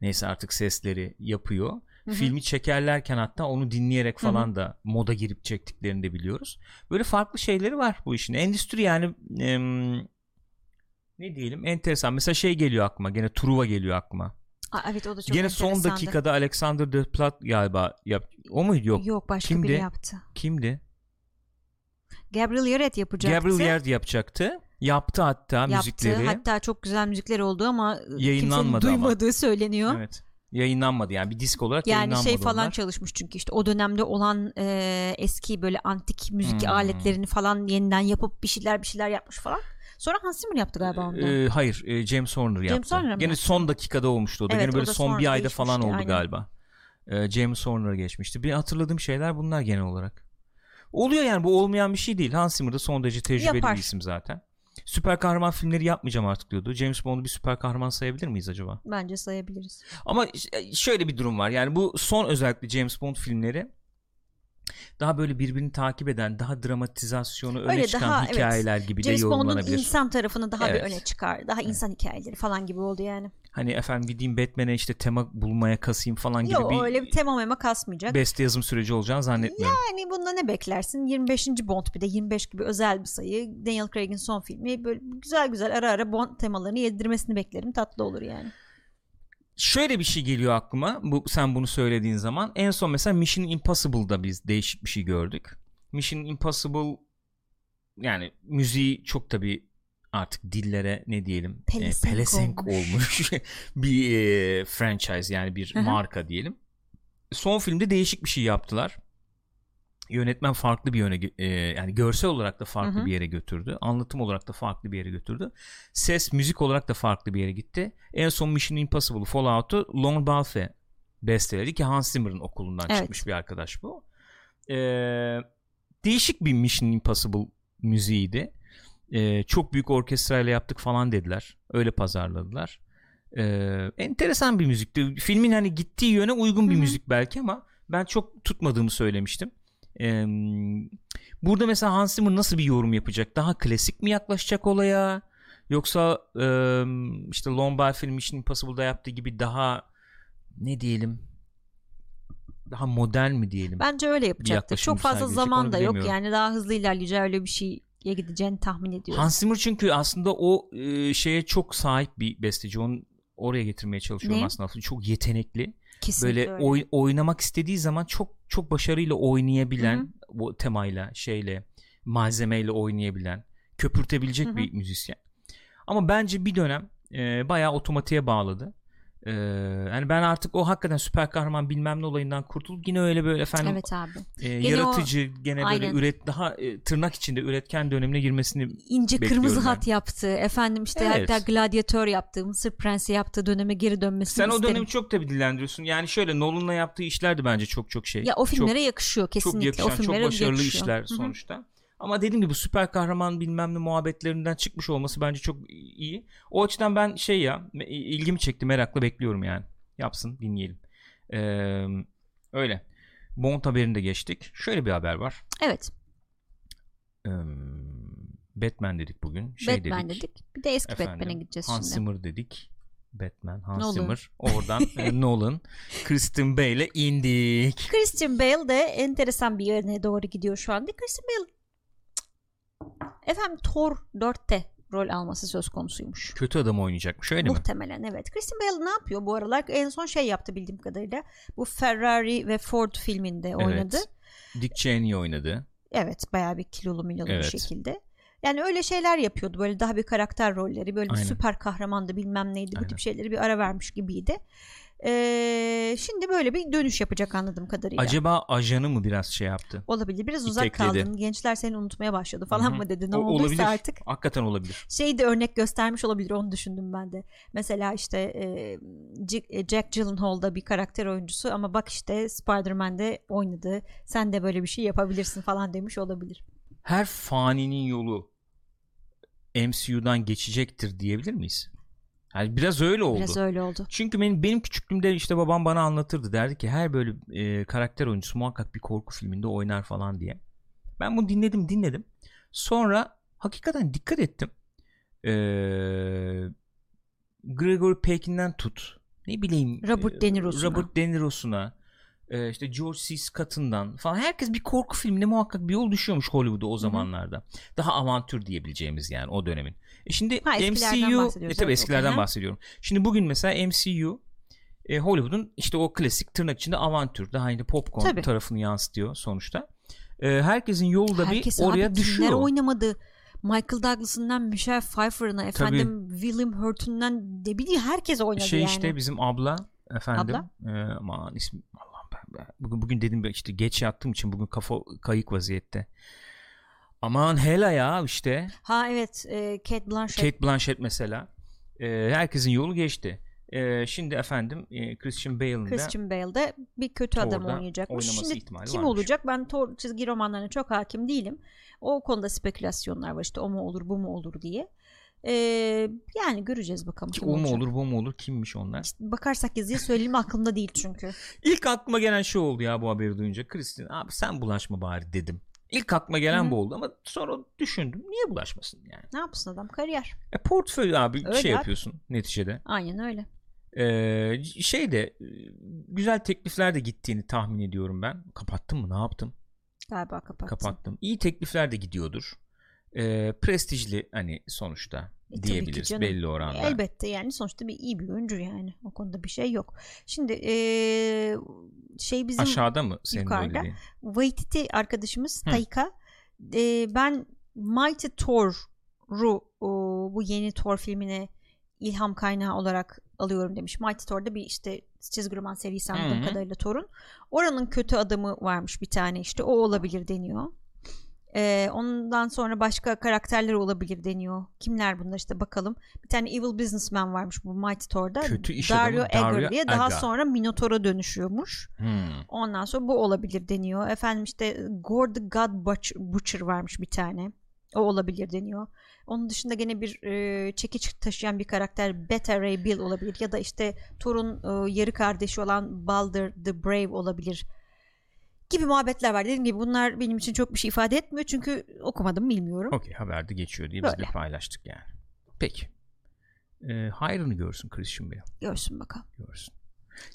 neyse artık sesleri yapıyor. Hı hı. Filmi çekerlerken hatta onu dinleyerek falan da moda girip çektiklerini de biliyoruz. Böyle farklı şeyleri var bu işin. Endüstri yani em, ne diyelim enteresan. Mesela şey geliyor aklıma. Gene Truva geliyor aklıma. Aa, evet o da çok Gene son dakikada Alexander Desplat galiba yap. O muydu yok? Yok başka Kimdi? biri yaptı. Kimdi? Gabriel Yared yapacaktı. Gabriel Yard yapacaktı. Yaptı hatta yaptı. müzikleri. Hatta çok güzel müzikler oldu ama Yayınlanmadı kimsenin ama. duymadığı söyleniyor. Evet. Yayınlanmadı yani bir disk olarak Yani yayınlanmadı şey falan onlar. çalışmış çünkü işte o dönemde olan e, eski böyle antik müzik Hmm. aletlerini falan yeniden yapıp bir şeyler bir şeyler yapmış falan. Sonra Hans Zimmer yaptı galiba onu. da. Ee, hayır e, James Horner yaptı. Horner mı Gene son dakikada olmuştu o da. Evet, Gene böyle son bir ayda falan oldu aynen. galiba. Ee, James Horner geçmişti. Bir hatırladığım şeyler bunlar genel olarak. Oluyor yani bu olmayan bir şey değil. Hans Zimmer da son derece tecrübeli Yapar. bir isim zaten. Süper kahraman filmleri yapmayacağım artık diyordu. James Bond'u bir süper kahraman sayabilir miyiz acaba? Bence sayabiliriz. Ama şöyle bir durum var. Yani bu son özellikle James Bond filmleri daha böyle birbirini takip eden, daha dramatizasyonu öne Öyle çıkan daha, evet. hikayeler gibi James de Bond'un yorumlanabilir. insan tarafını daha Evet. bir öne çıkar. Daha insan hikayeleri falan gibi oldu yani. Hani efendim gideyim Batman'e işte tema bulmaya kasayım falan gibi Yok bir, öyle bir tema mema kasmayacak. beste yazım süreci olacağını zannetmiyorum. Yani bunda ne beklersin? 25. Bond bir de 25 gibi özel bir sayı. Daniel Craig'in son filmi. Böyle güzel güzel ara ara Bond temalarını yedirmesini beklerim. Tatlı olur yani. Şöyle bir şey geliyor aklıma. Bu sen bunu söylediğin zaman en son mesela Mission Impossible'da biz değişik bir şey gördük. Mission Impossible yani müziği çok tabi artık dillere ne diyelim e, Pelesenk pelesenk olmuş. olmuş bir e, franchise yani bir marka diyelim. Son filmde değişik bir şey yaptılar. Yönetmen farklı bir yöne e, yani görsel olarak da farklı Hı hı. bir yere götürdü. Anlatım olarak da farklı bir yere götürdü. Ses, müzik olarak da farklı bir yere gitti. En son Mission Impossible Fallout'u Lon Balfe besteledi ki Hans Zimmer'ın okulundan Evet. çıkmış bir arkadaş bu. Ee, değişik bir Mission Impossible müziğiydi. Ee, çok büyük orkestrayla yaptık falan dediler. Öyle pazarladılar. Ee, enteresan bir müzikti. Filmin hani gittiği yöne uygun bir Hı hı. müzik belki ama ben çok tutmadığımı söylemiştim. Ee, burada mesela Hans Zimmer nasıl bir yorum yapacak? Daha klasik mi yaklaşacak olaya? Yoksa e, işte Lombard filmi Mission Impossible'da yaptığı gibi daha ne diyelim daha modern mi diyelim? Bence öyle yapacaktır. Çok fazla zaman da yok. Yani daha hızlı ilerleyeceği öyle bir şeye gideceğini tahmin ediyorum. Hans Zimmer çünkü aslında o e, şeye çok sahip bir besteci. Onu oraya getirmeye çalışıyorum Ne? aslında. Çok yetenekli. Kesinlikle Böyle öyle. oy- oynamak istediği zaman çok çok başarıyla oynayabilen Hı hı. bu temayla, şeyle, malzemeyle oynayabilen, köpürtebilecek Hı hı. bir müzisyen. Ama bence bir dönem e, bayağı otomatiğe bağladı. E, yani ben artık o hakikaten süper kahraman bilmem ne olayından kurtulup yine öyle böyle efendim Evet abi. e, Gene yaratıcı gene böyle Aynen. üret daha e, tırnak içinde üretken dönemine girmesini İnce kırmızı ben. hat yaptı. Efendim işte Evet. hatta gladyatör yaptı. Mısır Prensi yaptığı döneme geri dönmesini sen o isterim. dönemi çok tabii dillendiriyorsun. Yani şöyle Nolan'la yaptığı işler de bence çok çok şey. ya o çok- filmlere yakışıyor kesinlikle. çok yakışan, o filmlere çok başarılı yakışıyor. işler Hı hı. sonuçta. Ama dediğim gibi süper kahraman bilmem ne muhabbetlerinden çıkmış olması bence çok iyi. O açıdan ben şey ya ilgimi çekti merakla bekliyorum yani. Yapsın dinleyelim. Ee, öyle. Bond haberini de geçtik. Şöyle bir haber var. Evet. Ee, Batman dedik bugün. Şey Batman dedik. dedik. Bir de eski Batman'e gideceğiz Hans şimdi. Zimmer dedik. Batman, Hans Nolan. Zimmer. Oradan e, Nolan, Kristen Bale'e indik. Christian Bale de enteresan bir yöne doğru gidiyor şu anda. Christian Bale efendim Thor 4'te rol alması söz konusuymuş. Kötü adam oynayacakmış öyle mi? Muhtemelen evet. Christian Bale ne yapıyor bu aralar? En son şey yaptı bildiğim kadarıyla. Bu Ferrari ve Ford filminde oynadı. Evet. Dick Cheney oynadı. Evet bayağı bir kilolu milolu Evet. bir şekilde. Yani öyle şeyler yapıyordu böyle daha bir karakter rolleri böyle bir Aynen. süper kahramandı bilmem neydi bu Aynen. tip şeyleri bir ara vermiş gibiydi. Ee, şimdi böyle bir dönüş yapacak anladığım kadarıyla. Acaba ajanı mı biraz şey yaptı? Olabilir. Biraz uzak İtekledi. kaldın. Gençler seni unutmaya başladı falan Hı hı. mı dedi. Ne O- olduysa olabilir. artık. Hakikaten olabilir. Şey de örnek göstermiş olabilir. Onu düşündüm ben de. Mesela işte e, Jack Gyllenhaal'da bir karakter oyuncusu ama bak işte Spider-Man'de oynadı. Sen de böyle bir şey yapabilirsin falan demiş olabilir. Her faninin yolu MCU'dan geçecektir diyebilir miyiz? Yani biraz öyle oldu. Biraz öyle oldu. Çünkü benim benim küçüklüğümde işte babam bana anlatırdı derdi ki her böyle e, karakter oyuncusu muhakkak bir korku filminde oynar falan diye. Ben bunu dinledim dinledim. Sonra hakikaten dikkat ettim. Ee, Gregory Pekin'den tut. Ne bileyim. Robert e, De Niro'suna. Robert De Niro'suna. E, işte George C. Scott'ından falan. Herkes bir korku filmine muhakkak bir yol düşüyormuş Hollywood'a o zamanlarda. Daha avantür diyebileceğimiz yani o dönemin. E şimdi Ha, MCU e, tabii eskilerden okey, ha. bahsediyorum. Şimdi bugün mesela MCU e, Hollywood'un işte o klasik tırnak içinde avantür daha hani popcorn Tabii. tarafını yansıtıyor sonuçta. E, herkesin yolu da Herkes bir oraya abi düşüyor. oynamadı. Michael Douglas'ından Michelle Pfeiffer'ına efendim William Hurt'undan ne bileyim herkes oynadı şey yani. işte bizim abla efendim Abla? e, aman ismi ben- bugün bugün dedim işte geç yattığım için bugün kafa kayık vaziyette. Aman Hela ya işte Ha evet e, Kate Blanchett. Kate Blanchett mesela. E, herkesin yolu geçti. E, şimdi efendim e, Christian Bale'ın Christian Bale'de bir kötü adam oynayacakmış. Şimdi kim varmış. olacak? Ben Thor çizgi romanlarına çok hakim değilim. O konuda spekülasyonlar var işte o mu olur bu mu olur diye. Ee, yani göreceğiz bakalım ki kim o mu olur bu mu olur kimmiş onlar. İşte bakarsak yazıya söyleyeyim aklımda değil çünkü. İlk aklıma gelen şey oldu ya bu haberi duyunca. Christian abi sen bulaşma bari dedim. İlk aklıma gelen Hı hı. bu oldu ama sonra düşündüm. Niye bulaşmasın yani? Ne yapsın adam? Kariyer. E, portföy abi Öyle şey abi. yapıyorsun neticede. Aynen öyle. Ee, şey de e, güzel teklifler de gittiğini tahmin ediyorum ben. Kapattım mı? Ne yaptım? Galiba kapattın. Kapattım. İyi teklifler de gidiyordur. Ee, prestijli hani sonuçta E, diyebiliriz belli oranda. Elbette yani sonuçta bir iyi bir oyuncu yani. O konuda bir şey yok. Şimdi ee, şey bizim Aşağıda mı senin yukarıda. Waititi arkadaşımız Hı. Taika e, ben Mighty Thor'u bu yeni Thor filmine ilham kaynağı olarak alıyorum demiş. Mighty Thor'da bir işte çizgi roman serisi anladığım kadarıyla Thor'un. Oranın kötü adamı varmış bir tane işte o olabilir deniyor. E, ondan sonra başka karakterler olabilir deniyor. Kimler bunlar işte bakalım. Bir tane Evil Businessman varmış bu Mighty Thor'da. Kötü iş Dario adamı Dario Agger diye daha Agger. sonra Minotaur'a dönüşüyormuş. Hmm. Ondan sonra bu olabilir deniyor. Efendim işte Gore the God Butch- Butcher varmış bir tane. O olabilir deniyor. Onun dışında gene bir e, çekiç taşıyan bir karakter Beta Ray Bill olabilir. Ya da işte Thor'un e, yarı kardeşi olan Balder the Brave olabilir. Gibi muhabbetler var. Dediğim gibi bunlar benim için çok bir şey ifade etmiyor. Çünkü okumadım bilmiyorum. Okey haberde geçiyor diye biz de Böyle. paylaştık yani. Peki. Ee, hayrını görsün Christian Bale. Görsün bakalım. Görsün.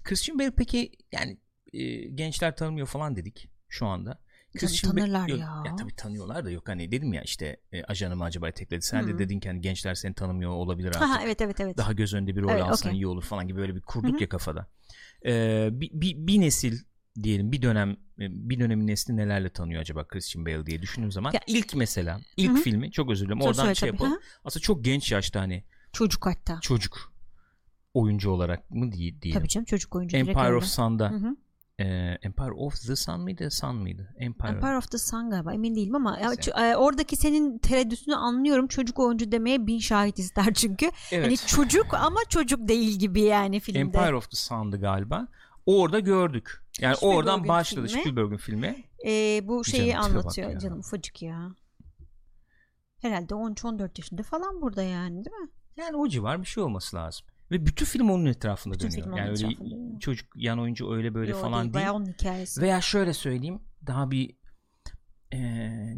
Christian Bale peki yani e, gençler tanımıyor falan dedik şu anda. Canım, tanırlar yok, ya. Ya tabii tanıyorlar da yok hani dedim ya işte e, ajanımı acaba etekledi. Sen Hı. de dedin ki hani gençler seni tanımıyor olabilir artık. Ha, evet evet evet. Daha göz önünde bir rol Evet, alsan okey. iyi olur falan gibi böyle bir kurduk Hı hı. ya kafada. Ee, bir, bir, bir nesil diyelim bir dönem e, bir dönemin nesli nelerle tanıyor acaba Christian Bale diye düşündüğüm zaman Ya- ilk mesela ilk Hı hı. filmi çok özür dilerim Söyle, oradan şey tabii. yapalım. Ha? Aslında çok genç yaşta hani Çocuk hatta. çocuk oyuncu olarak mı diye diyelim. Tabii canım çocuk oyuncu. Empire of Sun'da Hı hı. e, Empire of the Sun mıydı? Sun mıydı? Empire. Empire of the Sun galiba emin değilim ama e, oradaki senin tereddütünü anlıyorum. Çocuk oyuncu demeye bin şahit ister çünkü. Evet. Hani çocuk ama çocuk değil gibi yani filmde. Empire of the Sun'dı galiba. Orada gördük. Yani Spielberg'in oradan başladı filmi. Spielberg'in filmi. E, bu şeyi Canım, anlatıyor ya. canım ufacık ya. Herhalde 13-14 yaşında falan burada yani değil mi? Yani o civar bir şey olması lazım. Ve bütün film onun etrafında Bütün dönüyor. film yani öyle etrafında çocuk yan oyuncu öyle böyle Yo, falan değil. Bayağı onun hikayesi. Veya şöyle söyleyeyim daha bir e,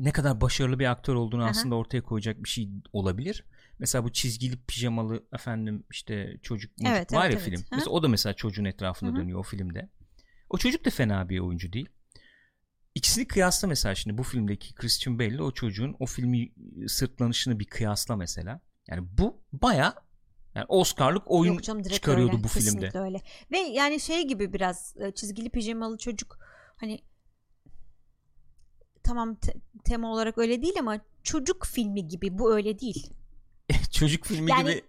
ne kadar başarılı bir aktör olduğunu Aha. aslında ortaya koyacak bir şey olabilir. Mesela bu çizgili pijamalı efendim işte çocuk Evet, var evet, ya evet. film. Aha. Mesela o da mesela çocuğun etrafında Hı hı. dönüyor o filmde. O çocuk da fena bir oyuncu değil. İkisini kıyasla mesela şimdi bu filmdeki Christian Bale ile o çocuğun o filmi sırtlanışını bir kıyasla mesela. Yani bu baya yani Oscar'lık oyun Yok canım, çıkarıyordu öyle. bu filmde. Kesinlikle öyle. Ve yani şey gibi biraz e, çizgili pijamalı çocuk hani tamam te- tema olarak öyle değil ama çocuk filmi gibi bu öyle değil. çocuk filmi Yani- gibi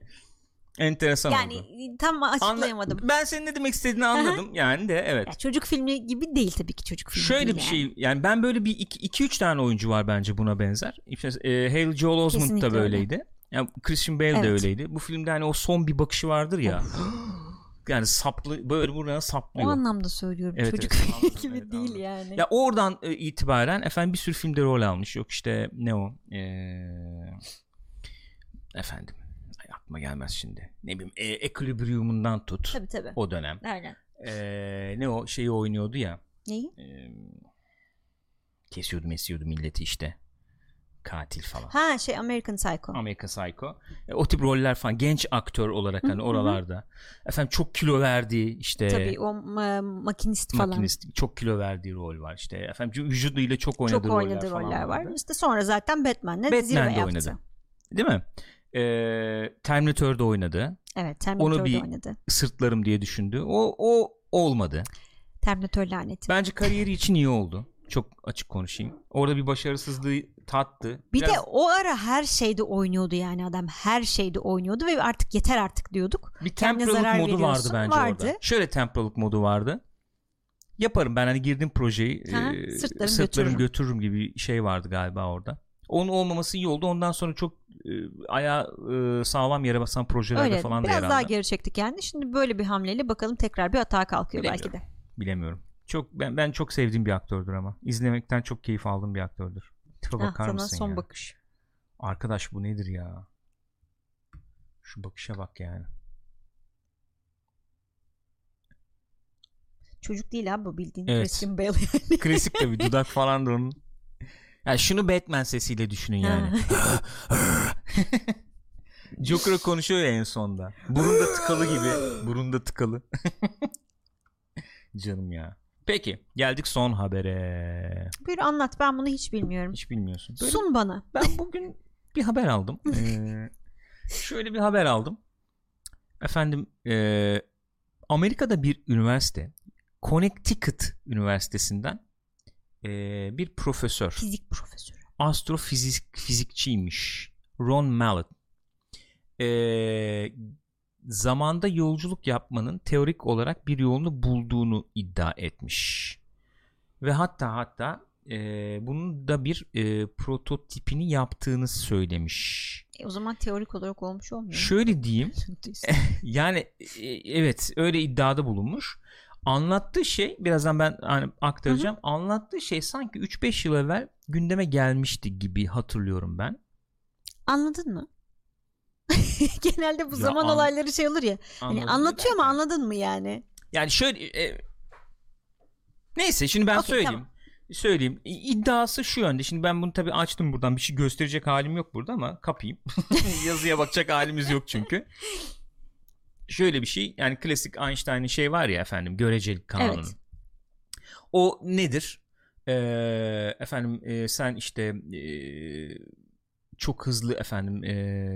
Enteresan Yani oldu. tam Anla- açıklayamadım. ben senin ne demek istediğini anladım. yani de evet. Ya çocuk filmi gibi değil tabii ki çocuk filmi Şöyle bir yani. şey yani ben böyle bir 2-3 tane oyuncu var bence buna benzer. İşte, e, Haley Joel Osment da böyleydi. Yani Christian Bale de Evet. öyleydi. Bu filmde hani o son bir bakışı vardır ya. yani saplı böyle buradan O saplıyor. anlamda söylüyorum. Evet, çocuk evet, gibi evet, değil anladım. yani. Ya oradan e, itibaren efendim bir sürü filmde rol almış. Yok işte ne o? Ee, efendim aklıma gelmez şimdi. Ne bileyim e, Equilibrium'undan tut. Tabii tabii. O dönem. Aynen. Ee, ne o şeyi oynuyordu ya. Neyi? Ee, kesiyordu mesiyordu milleti işte. Katil falan. Ha şey American Psycho. American Psycho. E, o tip roller falan genç aktör olarak hani oralarda. Efendim çok kilo verdiği işte Tabii o e, makinist falan. makinist çok kilo verdiği rol var işte. Efendim vücuduyla çok oynadığı Çok oynadığı roller, roller, falan var. vardı. İşte sonra zaten Batman'le Batman'de zirve yaptı. oynadı. Değil mi? Ee, Terminator'da oynadı. Evet Terminator'da bir- oynadı. Sırtlarım diye düşündü. O o olmadı. Terminator laneti. Bence kariyeri için iyi oldu. Çok açık konuşayım. Orada bir başarısızlığı tattı. Bir Biraz- de o ara her şeyde oynuyordu yani adam. Her şeyde oynuyordu ve artık yeter artık diyorduk. bir zarar modu vardı bence Vardı. orada. Şöyle temporallık modu vardı. Yaparım ben hani girdim projeyi Ha, e, sırtlarım sırtlarım götürürüm. götürürüm gibi şey vardı galiba orada. Onun olmaması iyi oldu. Ondan sonra çok e, ayağı e, sağlam yere basan projelerde Öyle falan da yer biraz daha geri çektik yani. Şimdi böyle bir hamleyle bakalım tekrar bir atağa kalkıyor belki de. Bilemiyorum. Çok ben ben çok sevdiğim bir aktördür ama. İzlemekten çok keyif aldığım bir aktördür. Tipe Hah, bakar sana mısın son ya? bakış. Arkadaş bu nedir ya? Şu bakışa bak yani. Çocuk değil abi bu bildiğin Evet. Christian Bale yani. Klasik tabii dudak falan da onun. Ya şunu Batman sesiyle düşünün yani. Joker konuşuyor ya en sonda. Burunda tıkalı gibi. Burunda tıkalı. Canım ya. Peki geldik son habere. Buyur anlat ben bunu hiç bilmiyorum. Hiç bilmiyorsun. Böyle Sun bana. ben bugün bir haber aldım. Ee, şöyle bir haber aldım. Efendim e, Amerika'da bir üniversite Connecticut Üniversitesi'nden e, bir profesör Fizik profesörü. astrofizik fizikçiymiş Ron Mallet. Ee, zamanda yolculuk yapmanın teorik olarak bir yolunu bulduğunu iddia etmiş. Ve hatta hatta e, bunun da bir e, prototipini yaptığını söylemiş. E, o zaman teorik olarak olmuş olmuyor. mu? Şöyle diyeyim yani e, evet öyle iddiada bulunmuş. Anlattığı şey birazdan ben hani aktaracağım. Anlattığı şey sanki 3-5 yıl evvel gündeme gelmişti gibi hatırlıyorum ben. Anladın mı? Genelde bu Ya zaman an- olayları şey olur ya. Hani anlatıyor mu derken- anladın mı yani? Yani şöyle e, neyse şimdi ben Okey, söyleyeyim. tamam. Söyleyeyim. İddiası şu yönde. Şimdi ben bunu tabii açtım buradan. Bir şey gösterecek halim yok burada ama kapayım. Yazıya bakacak halimiz yok çünkü. Şöyle bir şey. Yani klasik Einstein'ın şey var ya efendim görecelik kanunu. Evet. O nedir? Ee, efendim e, sen işte e, çok hızlı efendim e,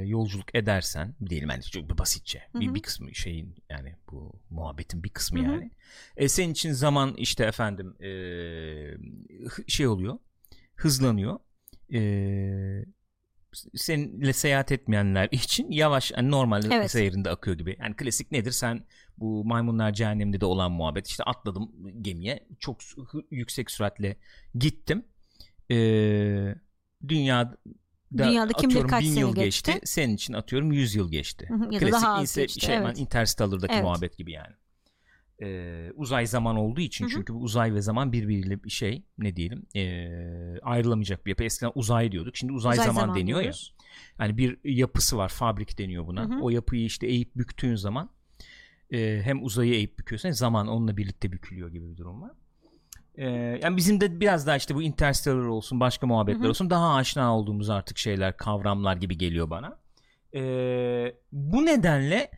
yolculuk edersen diyelim yani çok basitçe Hı bir, bir kısmı şeyin yani bu muhabbetin bir kısmı Hı hı. yani. E, senin için zaman işte efendim e, şey oluyor hızlanıyor. E, seninle seyahat etmeyenler için yavaş yani normal Evet. seyrinde akıyor gibi. Yani klasik nedir? Sen bu maymunlar cehenneminde de olan muhabbet işte atladım gemiye çok yüksek süratle gittim. Ee, dünya Dünyada kim bilir kaç bin sene yıl geçti. geçti. Senin için atıyorum 100 yıl geçti. Hı hı, ya Klasik daha az inse- geçti, şey, evet. Interstellar'daki Evet. muhabbet gibi yani. Ee, uzay zaman olduğu için Hı hı. çünkü bu uzay ve zaman birbiriyle bir şey ne diyelim ee, ayrılamayacak bir yapı. Eskiden uzay diyorduk. Şimdi uzay, Uzay zaman, zaman deniyor diyoruz. ya. Yani bir yapısı var. Fabrik deniyor buna. Hı hı. O yapıyı işte eğip büktüğün zaman e, hem uzayı eğip büküyorsun hem zaman onunla birlikte bükülüyor gibi bir durum var. E, yani bizim de biraz daha işte bu Interstellar olsun başka muhabbetler Hı hı. olsun daha aşina olduğumuz artık şeyler kavramlar gibi geliyor bana. E, bu nedenle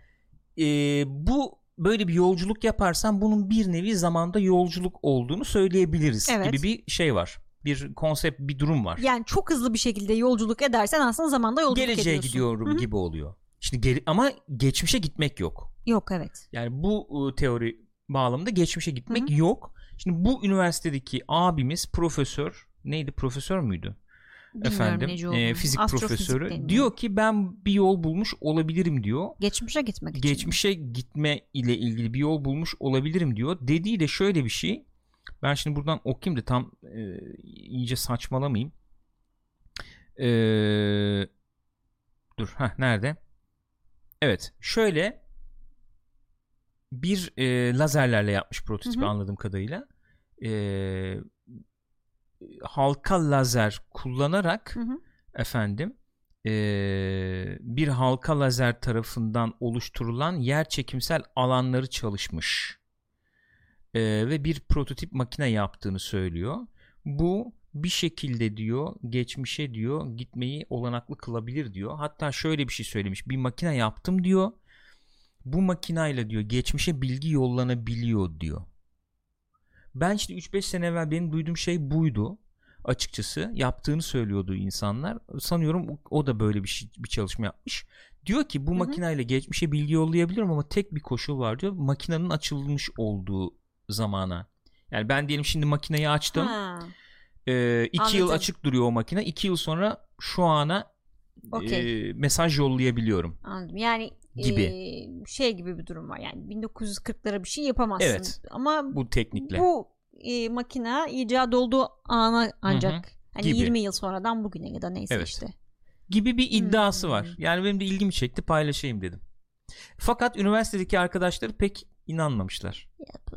e, bu böyle bir yolculuk yaparsan bunun bir nevi zamanda yolculuk olduğunu söyleyebiliriz Evet. gibi bir şey var. Bir konsept bir durum var Yani çok hızlı bir şekilde yolculuk edersen aslında zamanda yolculuk geleceğe ediyorsun. gidiyorum Hı hı. gibi oluyor. Şimdi geri, ama geçmişe gitmek yok. Yok evet. Yani bu e, teori bağlamında geçmişe gitmek Hı yok. Şimdi bu üniversitedeki abimiz profesör neydi profesör müydü? Bilmiyorum efendim e, fizik profesörü deniyor. diyor ki ben bir yol bulmuş olabilirim diyor. Geçmişe gitmek için. Geçmişe gitme ile ilgili bir yol bulmuş olabilirim diyor. Dediği de şöyle bir şey. Ben şimdi buradan okuyayım da tam e, iyice saçmalamayayım. E, dur ha nerede? Evet şöyle bir e, lazerlerle yapmış prototipi Hı hı. anladığım kadarıyla. E, halka lazer kullanarak Hı hı. efendim eee, bir halka lazer tarafından oluşturulan yer çekimsel alanları çalışmış Eee, ve bir prototip makine yaptığını söylüyor. Bu bir şekilde diyor geçmişe diyor gitmeyi olanaklı kılabilir diyor. Hatta şöyle bir şey söylemiş. Bir makine yaptım diyor. Bu makinayla diyor geçmişe bilgi yollanabiliyor diyor. Ben işte 3-5 sene evvel benim duyduğum şey buydu açıkçası yaptığını söylüyordu insanlar. Sanıyorum o- da böyle bir şey, bir çalışma yapmış. Diyor ki bu Hı hı. makineyle geçmişe bilgi yollayabilirim ama tek bir koşul var diyor. Makinenin açılmış olduğu zamana. Yani ben diyelim şimdi makineyi açtım. Ha, Ee, iki yıl açık duruyor o makine. İki yıl sonra şu ana Okey. e, mesaj yollayabiliyorum. anladım. Yani Gibi. e, şey gibi bir durum var. Yani 1940'lara bir şey yapamazsın. Evet. Ama Bu teknikle. bu e, makine icat olduğu ana ancak hani Gibi. 20 yıl sonradan bugüne ya da neyse Evet. işte. gibi bir iddiası Hmm. var. Yani benim de ilgimi çekti paylaşayım dedim. Fakat üniversitedeki arkadaşları pek inanmamışlar. Ya bu,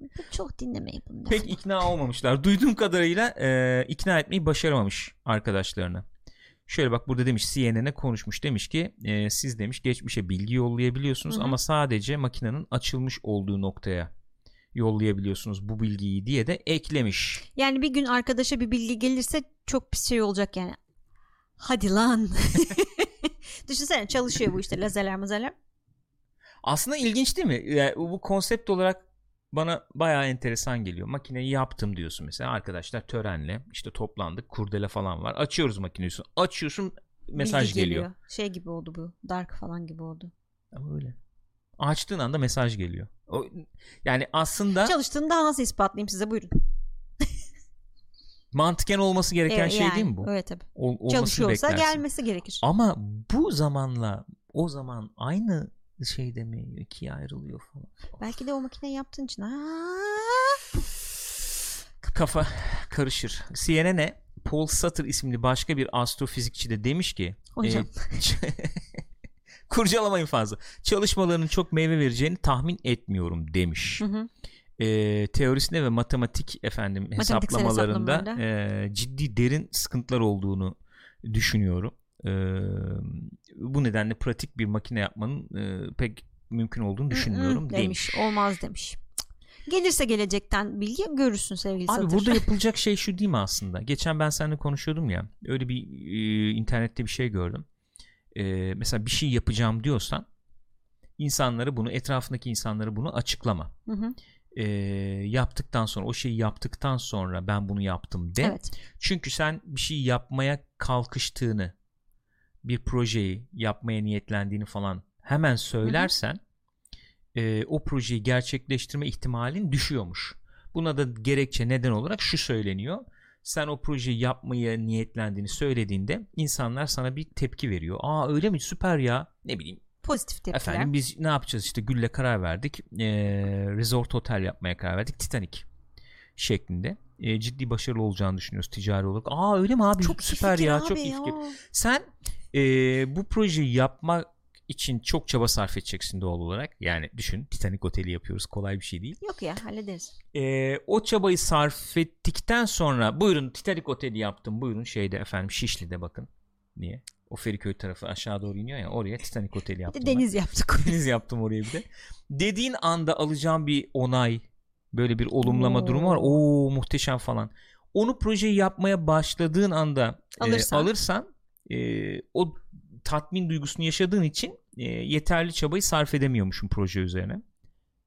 bu çok dinlemeyin bunu. Pek ikna olmamışlar. Duyduğum kadarıyla e, ikna etmeyi başaramamış arkadaşlarını. Şöyle bak burada demiş CNN'e konuşmuş demiş ki e, siz demiş geçmişe bilgi yollayabiliyorsunuz Hı hı. ama sadece makinenin açılmış olduğu noktaya yollayabiliyorsunuz bu bilgiyi diye de eklemiş. Yani bir gün arkadaşa bir bilgi gelirse çok pis şey olacak yani. Hadi lan. Düşünsene çalışıyor bu işte lazerler mazerler. Aslında ilginç değil mi? Yani bu konsept olarak bana bayağı enteresan geliyor. Makineyi yaptım diyorsun mesela arkadaşlar törenle işte toplandık kurdele falan var. Açıyoruz makineyi. Açıyorsun mesaj Bilgi geliyor. Şey gibi oldu bu. Dark falan gibi oldu. Ama öyle. Açtığın anda mesaj geliyor. O, yani aslında Çalıştığını daha nasıl ispatlayayım size buyurun. mantıken olması gereken Ee, şey yani, değil mi bu? Evet tabii. Ol, Çalışıyorsa beklersin. gelmesi gerekir. Ama bu zamanla o zaman aynı şeyde mi ikiye ayrılıyor falan. Belki de o makineyi yaptığın için. Kafa karışır. CNN'e Paul Sutter isimli başka bir astrofizikçi de demiş ki Hocam. e, kurcalamayın fazla. Çalışmalarının çok meyve vereceğini tahmin etmiyorum demiş. Hı hı. e, teorisinde ve matematik efendim hesaplamalarında hesaplamalarda. e, ciddi derin sıkıntılar olduğunu düşünüyorum. E, bu nedenle pratik bir makine yapmanın e, pek mümkün olduğunu düşünmüyorum demiş. demiş. Olmaz demiş. Gelirse gelecekten bilgi görürsün sevgili Abi Satır. burada yapılacak şey şu değil mi aslında? Geçen ben seninle konuşuyordum ya. Öyle bir e, internette bir şey gördüm. E, mesela bir şey yapacağım diyorsan insanları bunu etrafındaki insanları bunu açıklama. Hı hı. E, yaptıktan sonra o şeyi yaptıktan sonra ben bunu yaptım de. Evet. Çünkü sen bir şey yapmaya kalkıştığını, bir projeyi yapmaya niyetlendiğini falan hemen söylersen e, o projeyi gerçekleştirme ihtimalin düşüyormuş. Buna da gerekçe neden olarak şu söyleniyor. Sen o projeyi yapmaya niyetlendiğini söylediğinde insanlar sana bir tepki veriyor. Aa öyle mi süper ya ne bileyim Pozitif tepkiler. Efendim biz ne yapacağız işte Gül'le karar verdik. Ee, resort otel yapmaya karar verdik. Titanic şeklinde. Ee, ciddi başarılı olacağını düşünüyoruz ticari olarak. Aa öyle mi abi? çok Süper ya. abi çok iyi fikir. Sen ee, bu projeyi yapmak için çok çaba sarf edeceksin doğal olarak. Yani düşün Titanic oteli yapıyoruz. Kolay bir şey değil. Yok ya hallederiz. Ee, o çabayı sarf ettikten sonra buyurun Titanic oteli yaptım. Buyurun şeyde efendim Şişli'de bakın. Niye? O Feriköy tarafı aşağı doğru iniyor ya oraya Titanic oteli Bir yaptım. de ben. deniz yaptık. Deniz yaptım oraya bir de. Dediğin anda alacağım bir onay, böyle bir olumlama Oo. durumu var. Oo muhteşem falan. Onu projeyi yapmaya başladığın anda e, Alırsan. E, o tatmin duygusunu yaşadığın için e, yeterli çabayı sarf edemiyormuşum proje üzerine.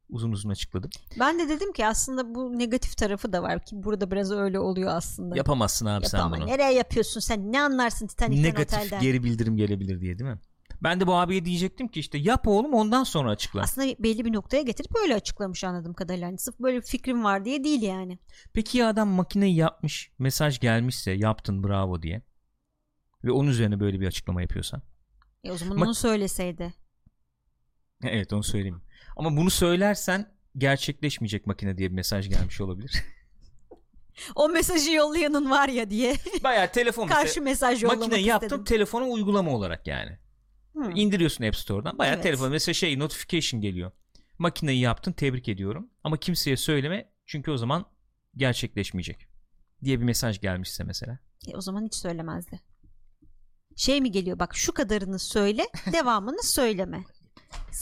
Uzun uzun açıkladım. ben de dedim ki aslında bu negatif tarafı da var ki burada biraz öyle oluyor aslında. Yapamazsın abi sen Yapamam. bunu. Nereye yapıyorsun sen? Ne anlarsın Titanic'ten Negatif otelden? geri bildirim gelebilir diye değil mi? Ben de bu abiye diyecektim ki işte yap oğlum ondan sonra açıkla. Aslında belli bir noktaya getirip böyle açıklamış anladığım kadarıyla. Hani sırf böyle bir fikrim var diye değil yani. Peki ya adam makineyi yapmış, mesaj gelmişse yaptın bravo diye. Ve onun üzerine böyle bir açıklama yapıyorsan. E o zaman Ma- onu söyleseydi. Evet onu söyleyeyim. Ama bunu söylersen gerçekleşmeyecek makine diye bir mesaj gelmiş olabilir. O mesajı yollayanın var ya diye Bayağı telefon karşı mesaj yollamak makine yaptım istedim. telefona uygulama olarak yani. Hı. İndiriyorsun App Store'dan. Bayağı Evet. telefon mesela şey notification geliyor. Makineyi yaptın tebrik ediyorum. Ama kimseye söyleme çünkü o zaman gerçekleşmeyecek. Diye bir mesaj gelmişse mesela. E, o zaman hiç söylemezdi. Şey mi geliyor bak şu kadarını söyle devamını söyleme.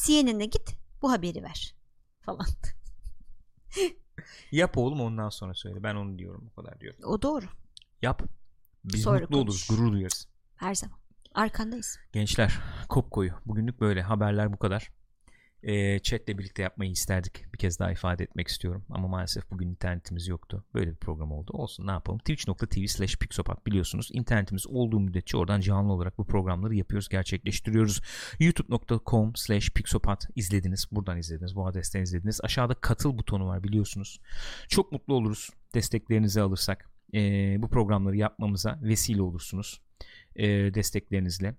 CNN'e git bu haberi ver falan. Yap oğlum ondan sonra söyle. Ben onu diyorum o kadar diyorum. O doğru Yap. Biz Sonra mutlu oluruz, konuş. gurur duyarız. her zaman. Arkandayız. Gençler, kop koyu. Bugünlük böyle. Haberler bu kadar. Ee, chatle birlikte yapmayı isterdik. Bir kez daha ifade etmek istiyorum. Ama maalesef bugün internetimiz yoktu. Böyle bir program oldu. Olsun ne yapalım. Twitch.tv slash Pixopat biliyorsunuz. İnternetimiz olduğu müddetçe oradan canlı olarak bu programları yapıyoruz, gerçekleştiriyoruz. youtube.com slash Pixopat izlediniz. Buradan izlediniz. Bu adresten izlediniz. Aşağıda katıl butonu var biliyorsunuz. Çok mutlu oluruz. Desteklerinizi alırsak. Ee, bu programları yapmamıza vesile olursunuz. Ee, desteklerinizle.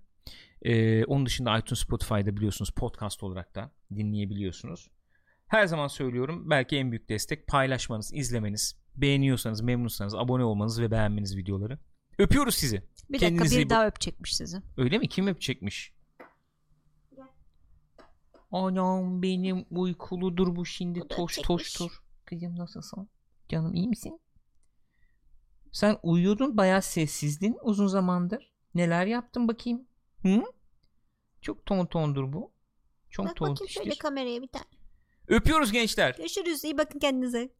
Ee, onun dışında iTunes Spotify'da biliyorsunuz podcast olarak da dinleyebiliyorsunuz. Her zaman söylüyorum belki en büyük destek paylaşmanız, izlemeniz, beğeniyorsanız, memnunsanız abone olmanız ve beğenmeniz videoları. Öpüyoruz sizi. Bir Kendinize dakika iyi bir daha öpecekmiş sizi. Öyle mi? Kim öpecekmiş? Anam benim uykuludur bu şimdi Bu toş öpecekmiş. toştur. Kızım nasılsın? Canım iyi misin? Sen uyuyordun bayağı sessizdin uzun zamandır. Neler yaptın bakayım? Hı? Çok ton tondur bu. Çok Bak ton bakayım şöyle kameraya bir tane. Öpüyoruz gençler. Görüşürüz iyi bakın kendinize.